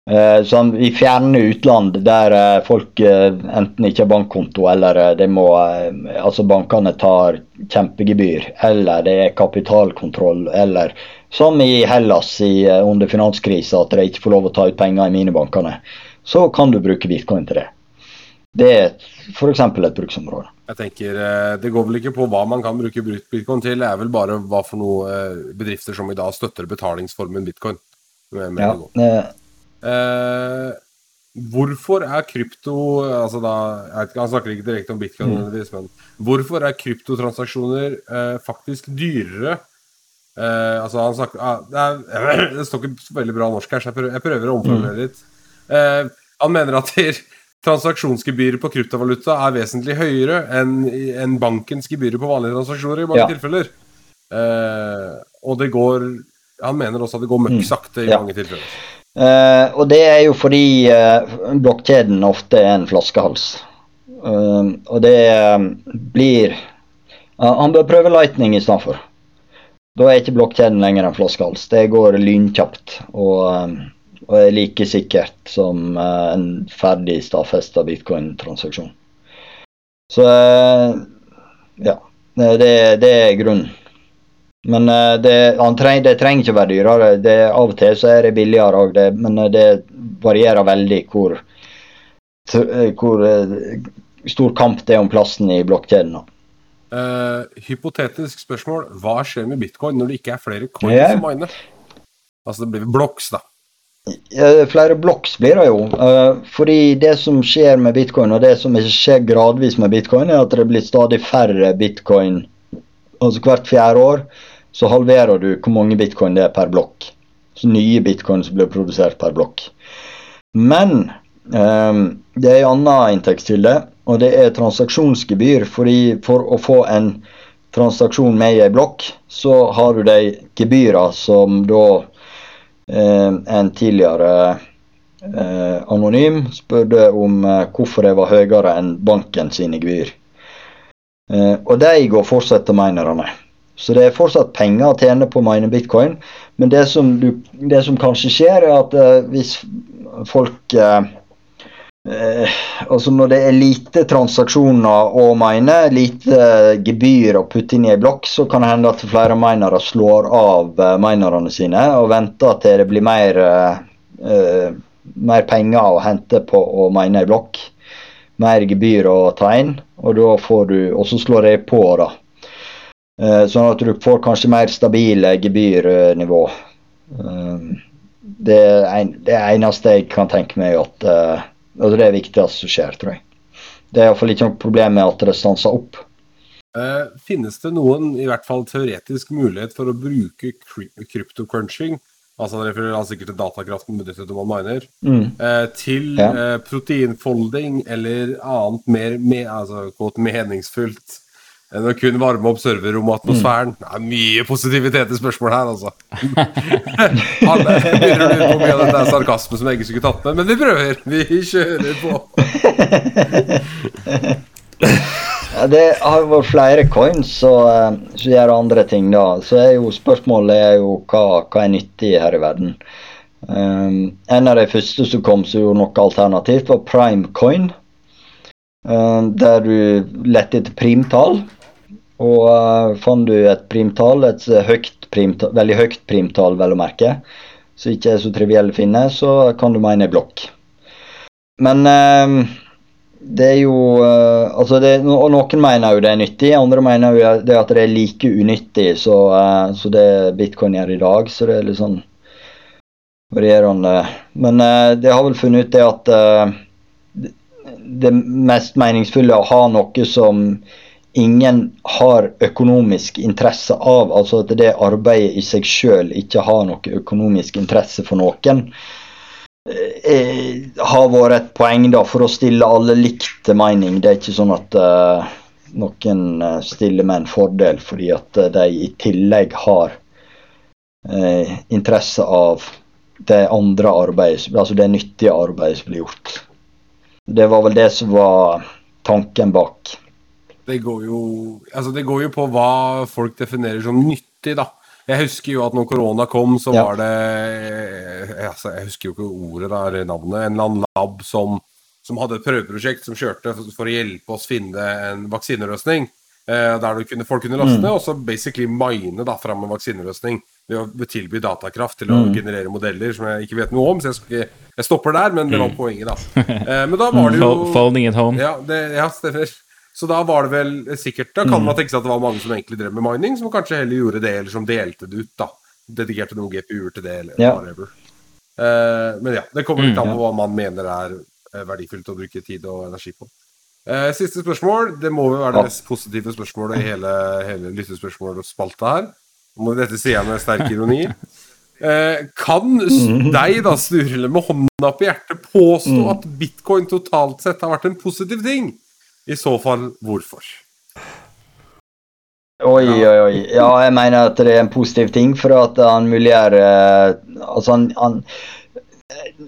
uh, Sånn i fjerne utland der uh, folk uh, enten ikke har bankkonto, eller det må Altså bankene tar kjempegebyr, eller det er kapitalkontroll, eller som i Hellas i, under finanskrisa, at de ikke får lov å ta ut penger i minibankene. Så kan du bruke bitcoin til det. Det er f.eks. et bruksområde. Jeg tenker, eh, Det går vel ikke på hva man kan bruke bitcoin til, det er vel bare hva for noe eh, bedrifter som i dag støtter betalingsformen bitcoin. Ja, eh, hvorfor er krypto altså da, jeg, Han snakker ikke direkte om bitcoin, mm. men hvorfor er kryptotransaksjoner eh, faktisk dyrere? Eh, altså han snakker, uh, det, er, det, står ikke veldig bra norsk her, så jeg prøver, jeg prøver å omformulere mm. litt. Uh, han mener at transaksjonsgebyret på kryptovaluta er vesentlig høyere enn en bankens gebyrer på vanlige transaksjoner i mange ja. tilfeller. Eh, og det går Han mener også at det går møkk mm. sakte i ja. mange tilfeller. Og det er jo fordi blokkjeden ofte er en flaskehals. Uh, og det uh, blir uh, Han bør prøve Lightning i stedet for. Da er ikke blokkjeden lenger en flaskehals. Det går lynkjapt. Og og er like sikkert som eh, en ferdig stadfesta bitcoin-transaksjon. Så eh, ja. Det, det er grunnen. Men eh, det, treng, det, trenger ikke å være dyrere. Det, av og til så er det billigere òg, men det varierer veldig hvor, hvor stor kamp det er om plassen i blokkjeden. Uh, hypotetisk spørsmål. Hva skjer med bitcoin når det ikke er flere coins yeah. som miner? Altså det blir blocks, da. Flere blocks blir det jo. Eh, fordi det som skjer med bitcoin, og det som skjer gradvis med bitcoin, er at det blir stadig færre bitcoin. Altså hvert fjerde år så halverer du hvor mange bitcoin det er per blokk. Så nye bitcoin som blir produsert per blokk. Men um, det er en annen inntektskilde, og det er transaksjonsgebyr. fordi for å få en transaksjon med i ei blokk, så har du de gebyrene som da Eh, en tidligere eh, anonym spurte om eh, hvorfor det var høyere enn banken sine gebyr. Og de går fortsatt til minerne. Så det er fortsatt penger å tjene på å mine bitcoin. Men det som, du, det som kanskje skjer, er at hvis folk Eh, altså Når det er lite transaksjoner å mine, lite gebyr å putte inn i ei blokk, så kan det hende at flere minere slår av eh, minerne sine og venter til det blir mer, eh, mer penger å hente på å mine ei blokk. Mer gebyr å ta inn, og da får du Og så slår det på, da. Eh, sånn at du får kanskje mer stabile gebyrnivå. Eh, det, er det eneste jeg kan tenke meg at Altså det er det viktigste som skjer, tror jeg. Det er iallfall ikke noe problem med at det stanser opp. Uh, finnes det noen, i hvert fall teoretisk mulighet for å bruke kryptocrunching, altså han refererer sikkert til datakraften benyttet når man miner, mm. uh, til ja. uh, proteinfolding eller annet mer mer altså, meningsfullt enn å kun varme opp serverrommet og atmosfæren. Mm. Det er mye positivitet i spørsmålet her, altså. Alle begynner å lure på mye av dette er sarkasme som jeg ikke skulle tatt med, men vi prøver. Vi kjører på. ja, det har vært flere coins som gjør andre ting, da. Så er jo spørsmålet er jo hva, hva er nyttig her i verden. Um, en av de første som kom som gjorde noe alternativt, var Primecoin. Um, der du lette etter primtall. Og uh, fant du et primtall, et høyt primtall, veldig høyt primtall, vel å merke, som ikke er så triviell å finne, så kan du mene blokk. Men uh, det er jo uh, altså det, og Noen mener jo det er nyttig, andre mener jo det at det er like unyttig så, uh, det bitcoin gjør i dag. Så det er litt sånn varierende. Men uh, det har vel funnet ut det at det mest meningsfulle er å ha noe som ingen har økonomisk interesse av. Altså at det arbeidet i seg sjøl ikke har noe økonomisk interesse for noen. Eh, har vært et poeng da, for å stille alle likt til mening. Det er ikke sånn at eh, noen eh, stiller med en fordel fordi at de i tillegg har eh, interesse av det andre arbeidet, altså det nyttige arbeidet som blir gjort. Det var vel det som var tanken bak. Det går jo, altså det går jo på hva folk definerer som nyttig, da. Jeg husker jo at når korona kom, så ja. var det eh, altså, Jeg husker jo ikke ordet der, navnet. En eller annen lab som, som hadde et prøveprosjekt som kjørte for, for, å hjelpe oss finne en vaksinerøsning. Eh, der kunne, folk kunne laste mm. og så basically mine da, fram en vaksinerøsning ved å tilby datakraft til å mm. generere modeller som jeg ikke vet noe om. Så jeg, ikke, jeg stopper der, men det var mm. poenget, da. Eh, men da var det jo Folding at home. Ja, det, ja stemmer. Så da var det vel sikkert Da kan man mm. tenke seg at det var mange som egentlig drev med mining, som kanskje heller gjorde det, eller som delte det ut, da. Dedikerte noen GPU-er til det, eller ja. whatever. Uh, men ja, det kommer litt mm, an på hva man mener er eh, verdifullt å bruke tid og energi på. Uh, siste spørsmål. Det må jo være det mest positive spørsmålet i hele, hele lyttespørsmålspalta her. Dette sier jeg med sterk ironi. Uh, kan mm. deg, da, Sturle, med hånda på hjertet, påstå at bitcoin totalt sett har vært en positiv ting? I så fall, hvorfor? Oi, oi, oi. Ja, jeg mener at det er en positiv ting, for at han muliggjør uh, Altså, han, han,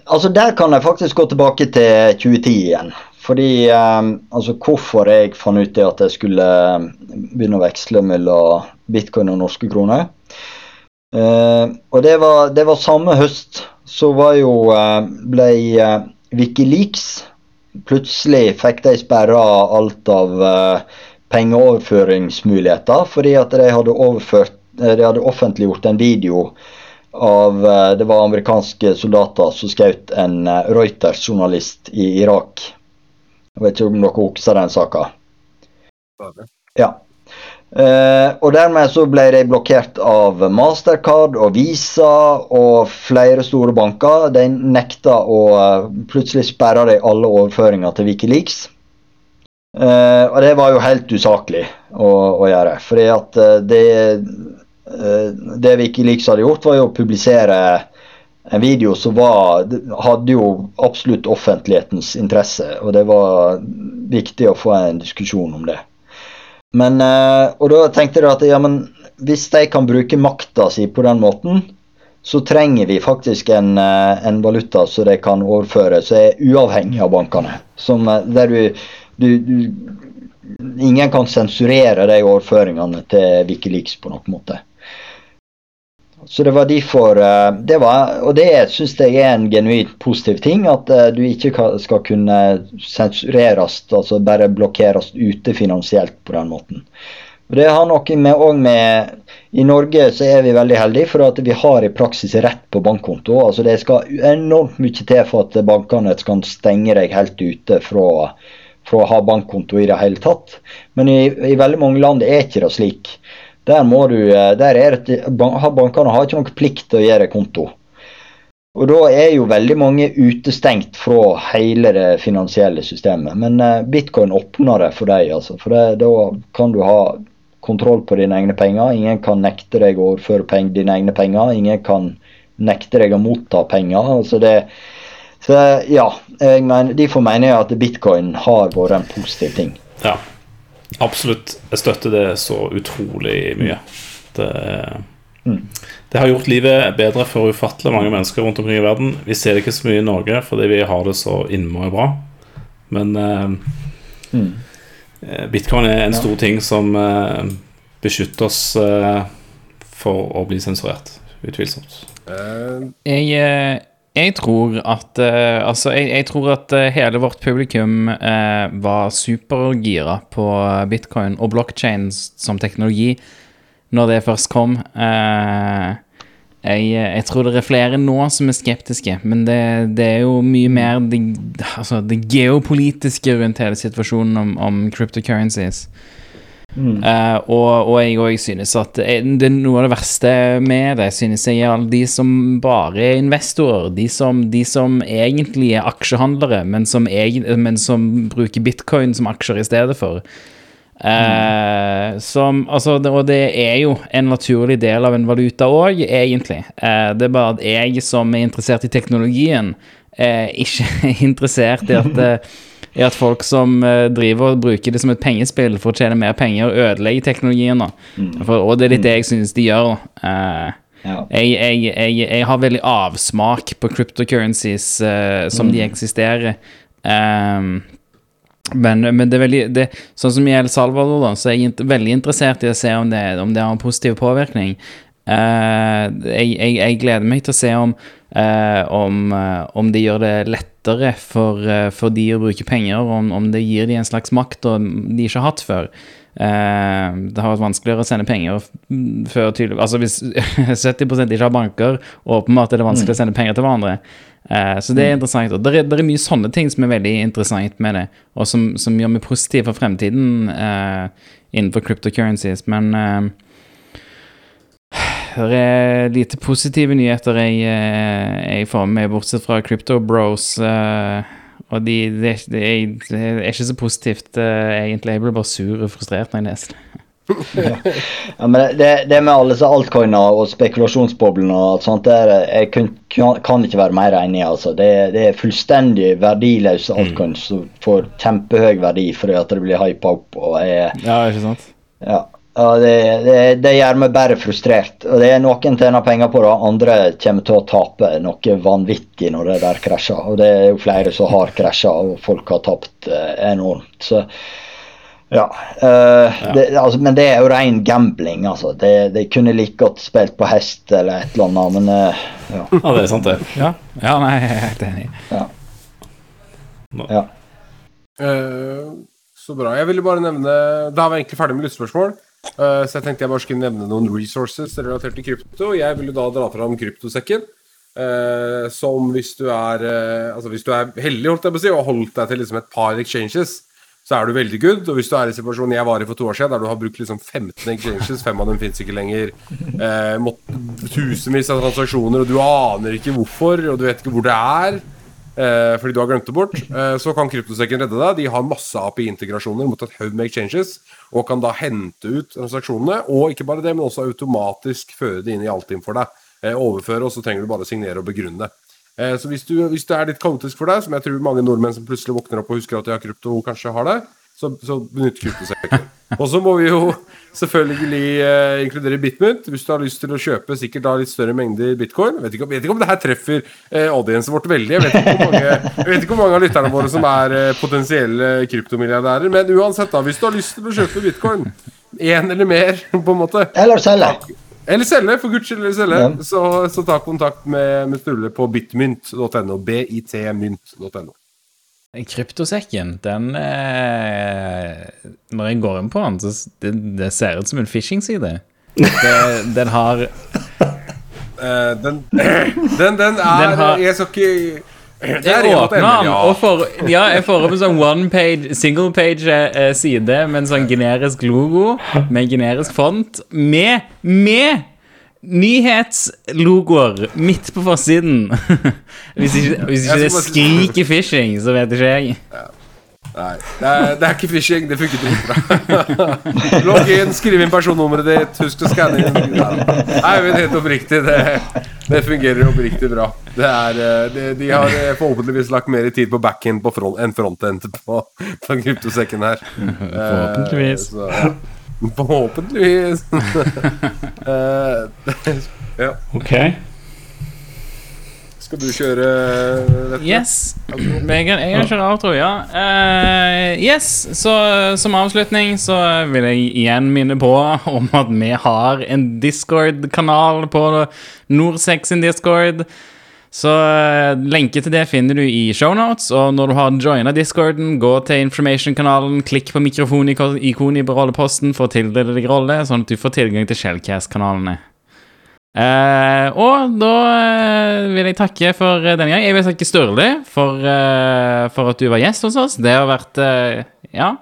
Altså, der kan jeg faktisk gå tilbake til 2010 igjen. Fordi um, Altså, hvorfor jeg fant ut det at jeg skulle begynne å veksle mellom bitcoin og norske kroner. Og det var, det var, samme høst så var jo ble Wikileaks plutselig fikk de sperra alt av uh, pengeoverføringsmuligheter fordi at de hadde, overført, eh, de hadde offentliggjort en video av uh, Det var amerikanske soldater som skjøt en uh, Reuters-journalist i Irak. Jeg vet ikke om dere husker den saka? Ja. Uh, og dermed så ble de blokkert av Mastercard og Visa og flere store banker. De nekta å uh, Plutselig sperra de alle overføringer til Wikileaks. Uh, og det var jo helt usaklig å, å gjøre. Fordi at det, det Wikileaks hadde gjort, var jo å publisere en video som var, hadde jo absolutt offentlighetens interesse. Og det var viktig å få en diskusjon om det. Men, eh, og da tenkte jeg at ja, men hvis de kan bruke makta si på den måten, så trenger vi faktisk en, eh, en valuta som de kan overføre, som er uavhengig av bankene. Som, eh, der du, du, du Ingen kan sensurere de overføringene til Wikileaks på noen måte. Så det var derfor eh, det var, Og det syns jeg er en genuint positiv ting. At eh, du ikke skal kunne sensureres, altså bare blokkeres ute finansielt på den måten. Og Det har noe med, med I Norge så er vi veldig heldige for at vi har i praksis rett på bankkonto. altså Det skal enormt mye til for at bankene skal stenge deg helt ute fra, fra å ha bankkonto i det hele tatt. Men i, i veldig mange land er ikke det slik. Der, må du, eh, der er det, bankene har ikke noen plikt til å gjøre konto. Og Da er jo veldig mange utestengt fra hele det finansielle systemet. Men eh, bitcoin åpner det for deg. Altså. For det, Da kan du ha kontroll på dine egne penger. Ingen kan nekte deg å overføre peng, dine egne penger. Ingen kan nekte deg å motta penger. Altså det, så ja, jeg mener, Derfor mener jeg at bitcoin har vært en positiv ting. Ja, Absolutt. Jeg støtter det så utrolig mye. Det, mm. det, har gjort livet bedre for ufattelig mange mennesker rundt omkring i verden. Vi ser det ikke så mye i Norge fordi vi har det så innmari bra. Men eh, mm. Eh, bitcoin er en stor ting som eh, beskytter oss eh, for å bli sensurert. Utvilsomt. Jeg jeg tror at uh, Altså, jeg, jeg, tror at uh, hele vårt publikum uh, var supergira på bitcoin og blockchain som teknologi når det først kom. Jeg, jeg, tror det er flere nå som er skeptiske, men det, det er jo mye mer det, altså det geopolitiske rundt hele situasjonen om, om cryptocurrencies. Mm. Uh, og, og, jeg òg synes at det er noe av det verste med det, synes jeg er alle de som bare er investorer. De som, de som egentlig er aksjehandlere, men som, egen, men som, bruker bitcoin som aksjer i stedet for. Uh, som, altså, det, og det er jo en naturlig del av en valuta òg, egentlig. Uh, det er bare at jeg som er interessert i teknologien, ikke er interessert i at i at folk som uh, driver og bruker det som et pengespill for å tjene mer penger, ødelegger teknologien. Mm. For, og det er litt det jeg synes de gjør. Uh, ja. jeg, jeg, jeg, jeg, har veldig avsmak på cryptocurrencies uh, som mm. de eksisterer. Um, men, men, det er veldig det, Sånn som i El Salvador, da, så er jeg veldig interessert i å se om det, om det har en positiv påvirkning. jeg, gleder meg til å se om, om, om de gjør det lettere for, eh, for, de å bruke penger, om, om, det gir de en slags makt de ikke har hatt før. Eh, det har vært vanskeligere å sende penger før tydelig Altså hvis 70% ikke har banker, åpenbart er det vanskelig å sende penger til hverandre. Eh, så det er interessant. Og det er, er, mye sånne ting som er veldig interessant med det, og som, som gjør meg positiv for fremtiden uh, innenfor cryptocurrencies. Men det er lite positive nyheter jeg, eh, jeg får med, bortsett fra Crypto Bros. Uh, og de, det, de, de, er ikke så positivt, uh, egentlig. Jeg blir bare sur og frustrert når jeg leser det. ja. men det, det, med alle disse altcoiner og spekulasjonsboblene og alt sånt der, jeg kun, kan ikke være mer enig. altså. Det, det er fullstendig verdiløse mm. altcoins som får kjempehøy verdi fordi at det blir hypa opp. og er, Ja, ikke sant? Ja, ja, det, det, det, gjør meg bare frustrert. Og det er Noen tjener penger på det, andre kommer til å tape noe vanvittig når det der krasjer. Og det er jo flere som har krasja, og folk har tapt eh, enormt. Så ja. Uh, ja. Det, altså, men det er jo ren gambling, altså. De det kunne like godt spilt på hest eller et eller annet, men uh, ja. ja. det er sant, det. Ja, ja nei, jeg er helt enig. Ja. ja. Uh, så bra. Jeg ville bare nevne Da er vi egentlig ferdig med lyttespørsmål. Uh, så jeg tenkte jeg bare skulle nevne noen resources relatert til krypto. Jeg vil jo da dra fram kryptosekken. Uh, som hvis du er uh, Altså hvis du er heldig holdt jeg på å si, og holdt deg til liksom et par exchanges, så er du veldig good. Og hvis du er i situasjonen jeg var i for to år siden, der du har brukt liksom 15 exchanges, fem av dem fins ikke lenger, tusenvis av transaksjoner, og du aner ikke hvorfor, og du vet ikke hvor det er fordi du har glemt det bort, eh, så kan kryptosekken redde deg. De har masse API-integrasjoner mot et haug med exchanges, og kan da hente ut transaksjonene. Og ikke bare det, men også automatisk føre det inn i Altinn for deg. Eh, overføre, og så trenger du bare signere og begrunne. Eh, så hvis, du, hvis, det er litt kaotisk for deg, som jeg tror mange nordmenn som plutselig våkner opp og husker at de har krypto, kanskje har det, så, så benytt kryptosekken. Og så må vi jo selvfølgelig eh, inkludere bitmynt, hvis du har lyst til å kjøpe sikkert da litt større mengder bitcoin. Jeg vet ikke, vet ikke om det her treffer eh, audiencen vårt veldig. Jeg vet, mange, jeg vet ikke hvor mange av lytterne våre som er eh, potensielle kryptomilliardærer. Men uansett, da, hvis du har lyst til å kjøpe bitcoin, én eller mer, på en måte Eller selge. Eller selge, for guds skyld. selge. Ja. Så, så, ta kontakt med, med Sturle på bitmynt.no. bitmynt.no. Kryptosekken, den eh, Når jeg går inn på den, så det, det ser ut som en phishing-side. Den har uh, den, den, den, er har, Jeg skal ikke jeg åpna den, ja. og for, ja, jeg får opp en sånn one page, single page eh, med en sånn generisk logo med generisk font, med, med nyhetslogoer midt på forsiden. hvis ikke, hvis ikke det skriker phishing, så vet ikke jeg. Ja. Nei, det er, det er, ikke phishing. Det funker dritbra. Logg inn, skriv inn personnummeret ditt, husk å skanne inn. Nei, men helt oppriktig, det, det fungerer oppriktig bra. Det er, eh, de, de har eh, forhåpentligvis lagt mer tid på backend på front, enn frontend på, på kryptosekken her. Forhåpentligvis. Uh, så, ja. Forhåpentligvis. uh, ja. Ok. Skal du kjøre dette? Yes. Jeg kan, jeg kan kjøre outro, ja. Uh, yes, så som avslutning så vil jeg igjen minne på om at vi har en Discord-kanal på Norsex sin Discord. Så uh, lenke til det finner du i shownotes. Og når du har joina discorden, gå til information-kanalen, klikk på mikrofonikonet i rolleposten for å tildele deg rolle, sånn at du får tilgang til Shellcast-kanalene. Uh, og da uh, vil jeg takke for denne gang. Jeg vil takke Sturle for, uh, for at du var gjest hos oss. Det har vært Ja.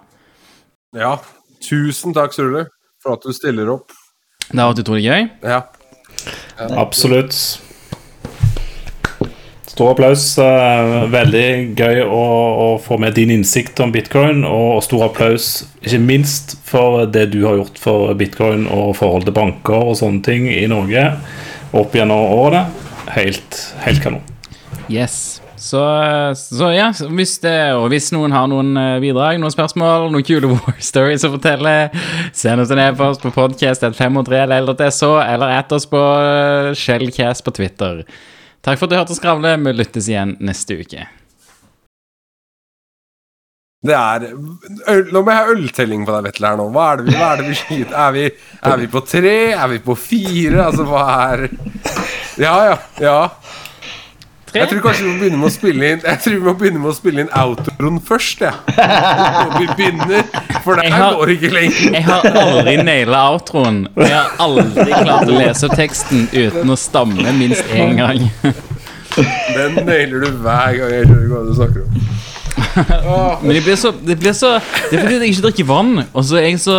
Ja. Tusen takk, Sturle, for at du stiller opp. Det har vært utrolig gøy. Ja. ja. Absolutt. Stor applaus. veldig gøy å, å, få med din innsikt om bitcoin, og stor applaus ikke minst for det du har gjort for bitcoin og forhold til banker og sånne ting i Norge opp gjennom årene. Helt, helt kanon. Yes. Så, så, ja, hvis, det, hvis noen har noen eh, bidrag, noen spørsmål, noen kule war stories å fortelle, send oss en e-post på podcast.503.l.so, eller ett oss på eh, Shellcast på Twitter. Takk for at du hørte Skravle. Vi lyttes igjen neste uke. Det er øl, Nå må jeg ha øltelling på deg, Vetle, her nå. Hva er det vi, hva er det vi skyter? Er vi, er vi på tre? Er vi på fire? Altså, hva er Ja, ja. ja. Tre? Jeg tror kanskje vi må begynne med å spille inn Jeg tror vi må begynne med å spille inn outroen først. Ja. Vi begynner, for det her går ikke lenger. Jeg har aldri naila outroen. Jeg har aldri klart å lese teksten uten å stamme minst én gang. Den nailer du hver gang jeg hører hva du snakker om. Men det blir, så, det blir så Det er fordi jeg ikke drikker vann, og så er jeg så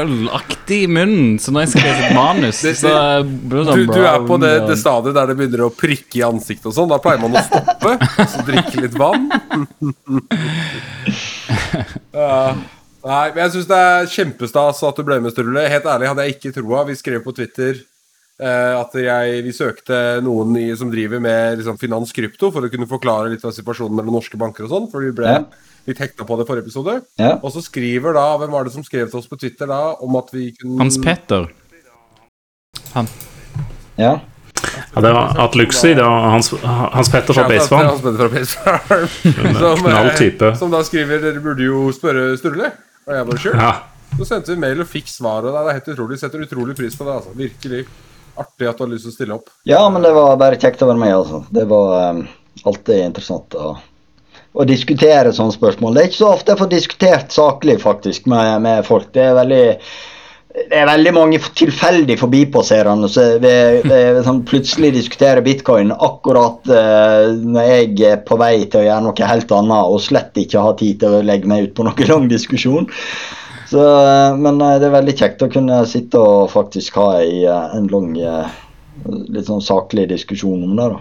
ølaktig i munnen. Så når jeg skal lese et manus, det, så blir det sånn du, du er på det, det, stadiet der det begynner å prikke i ansiktet og sånn. Da pleier man å stoppe, og så drikke litt vann. ja. Nei, men jeg syns det er kjempestas at du ble med, Sturle. Helt ærlig hadde jeg ikke troa. Vi skrev på Twitter at jeg, vi søkte noen i, som driver med liksom, finans krypto, for å kunne forklare litt av situasjonen mellom norske banker og sånn. For vi ble ja. litt hekta på det forrige episode. Ja. Og så skriver da Hvem var det som skrev til oss på Twitter da om at vi kunne Hans Petter. Han. Ja. Ja, det var Atluxi. Det var Hans, Hans Petter fra Basefarm. Hans Petter fra Basefarm. som, eh. Som da skriver Dere burde jo spørre Sturle. Og jeg bare sure. Ja. Så sendte vi mail og fikk svaret. det er helt utrolig. Setter utrolig pris på det. altså, Virkelig artig at du har lyst til å stille opp. Ja, men det var bare kjekt å være med. altså. Det var um, alltid interessant å, å, diskutere sånne spørsmål. Det er ikke så ofte jeg får diskutert saklig faktisk med, med folk. Det er veldig det er veldig mange tilfeldig forbipasserende som sånn, plutselig diskuterer bitcoin akkurat uh, når jeg er på vei til å gjøre noe helt annet og slett ikke har tid til å legge meg ut på noen lang diskusjon. Så, eh, men eh, det er veldig kjekt å kunne sitte og faktisk ha ei, eh, en lang, litt sånn saklig diskusjon om det, da.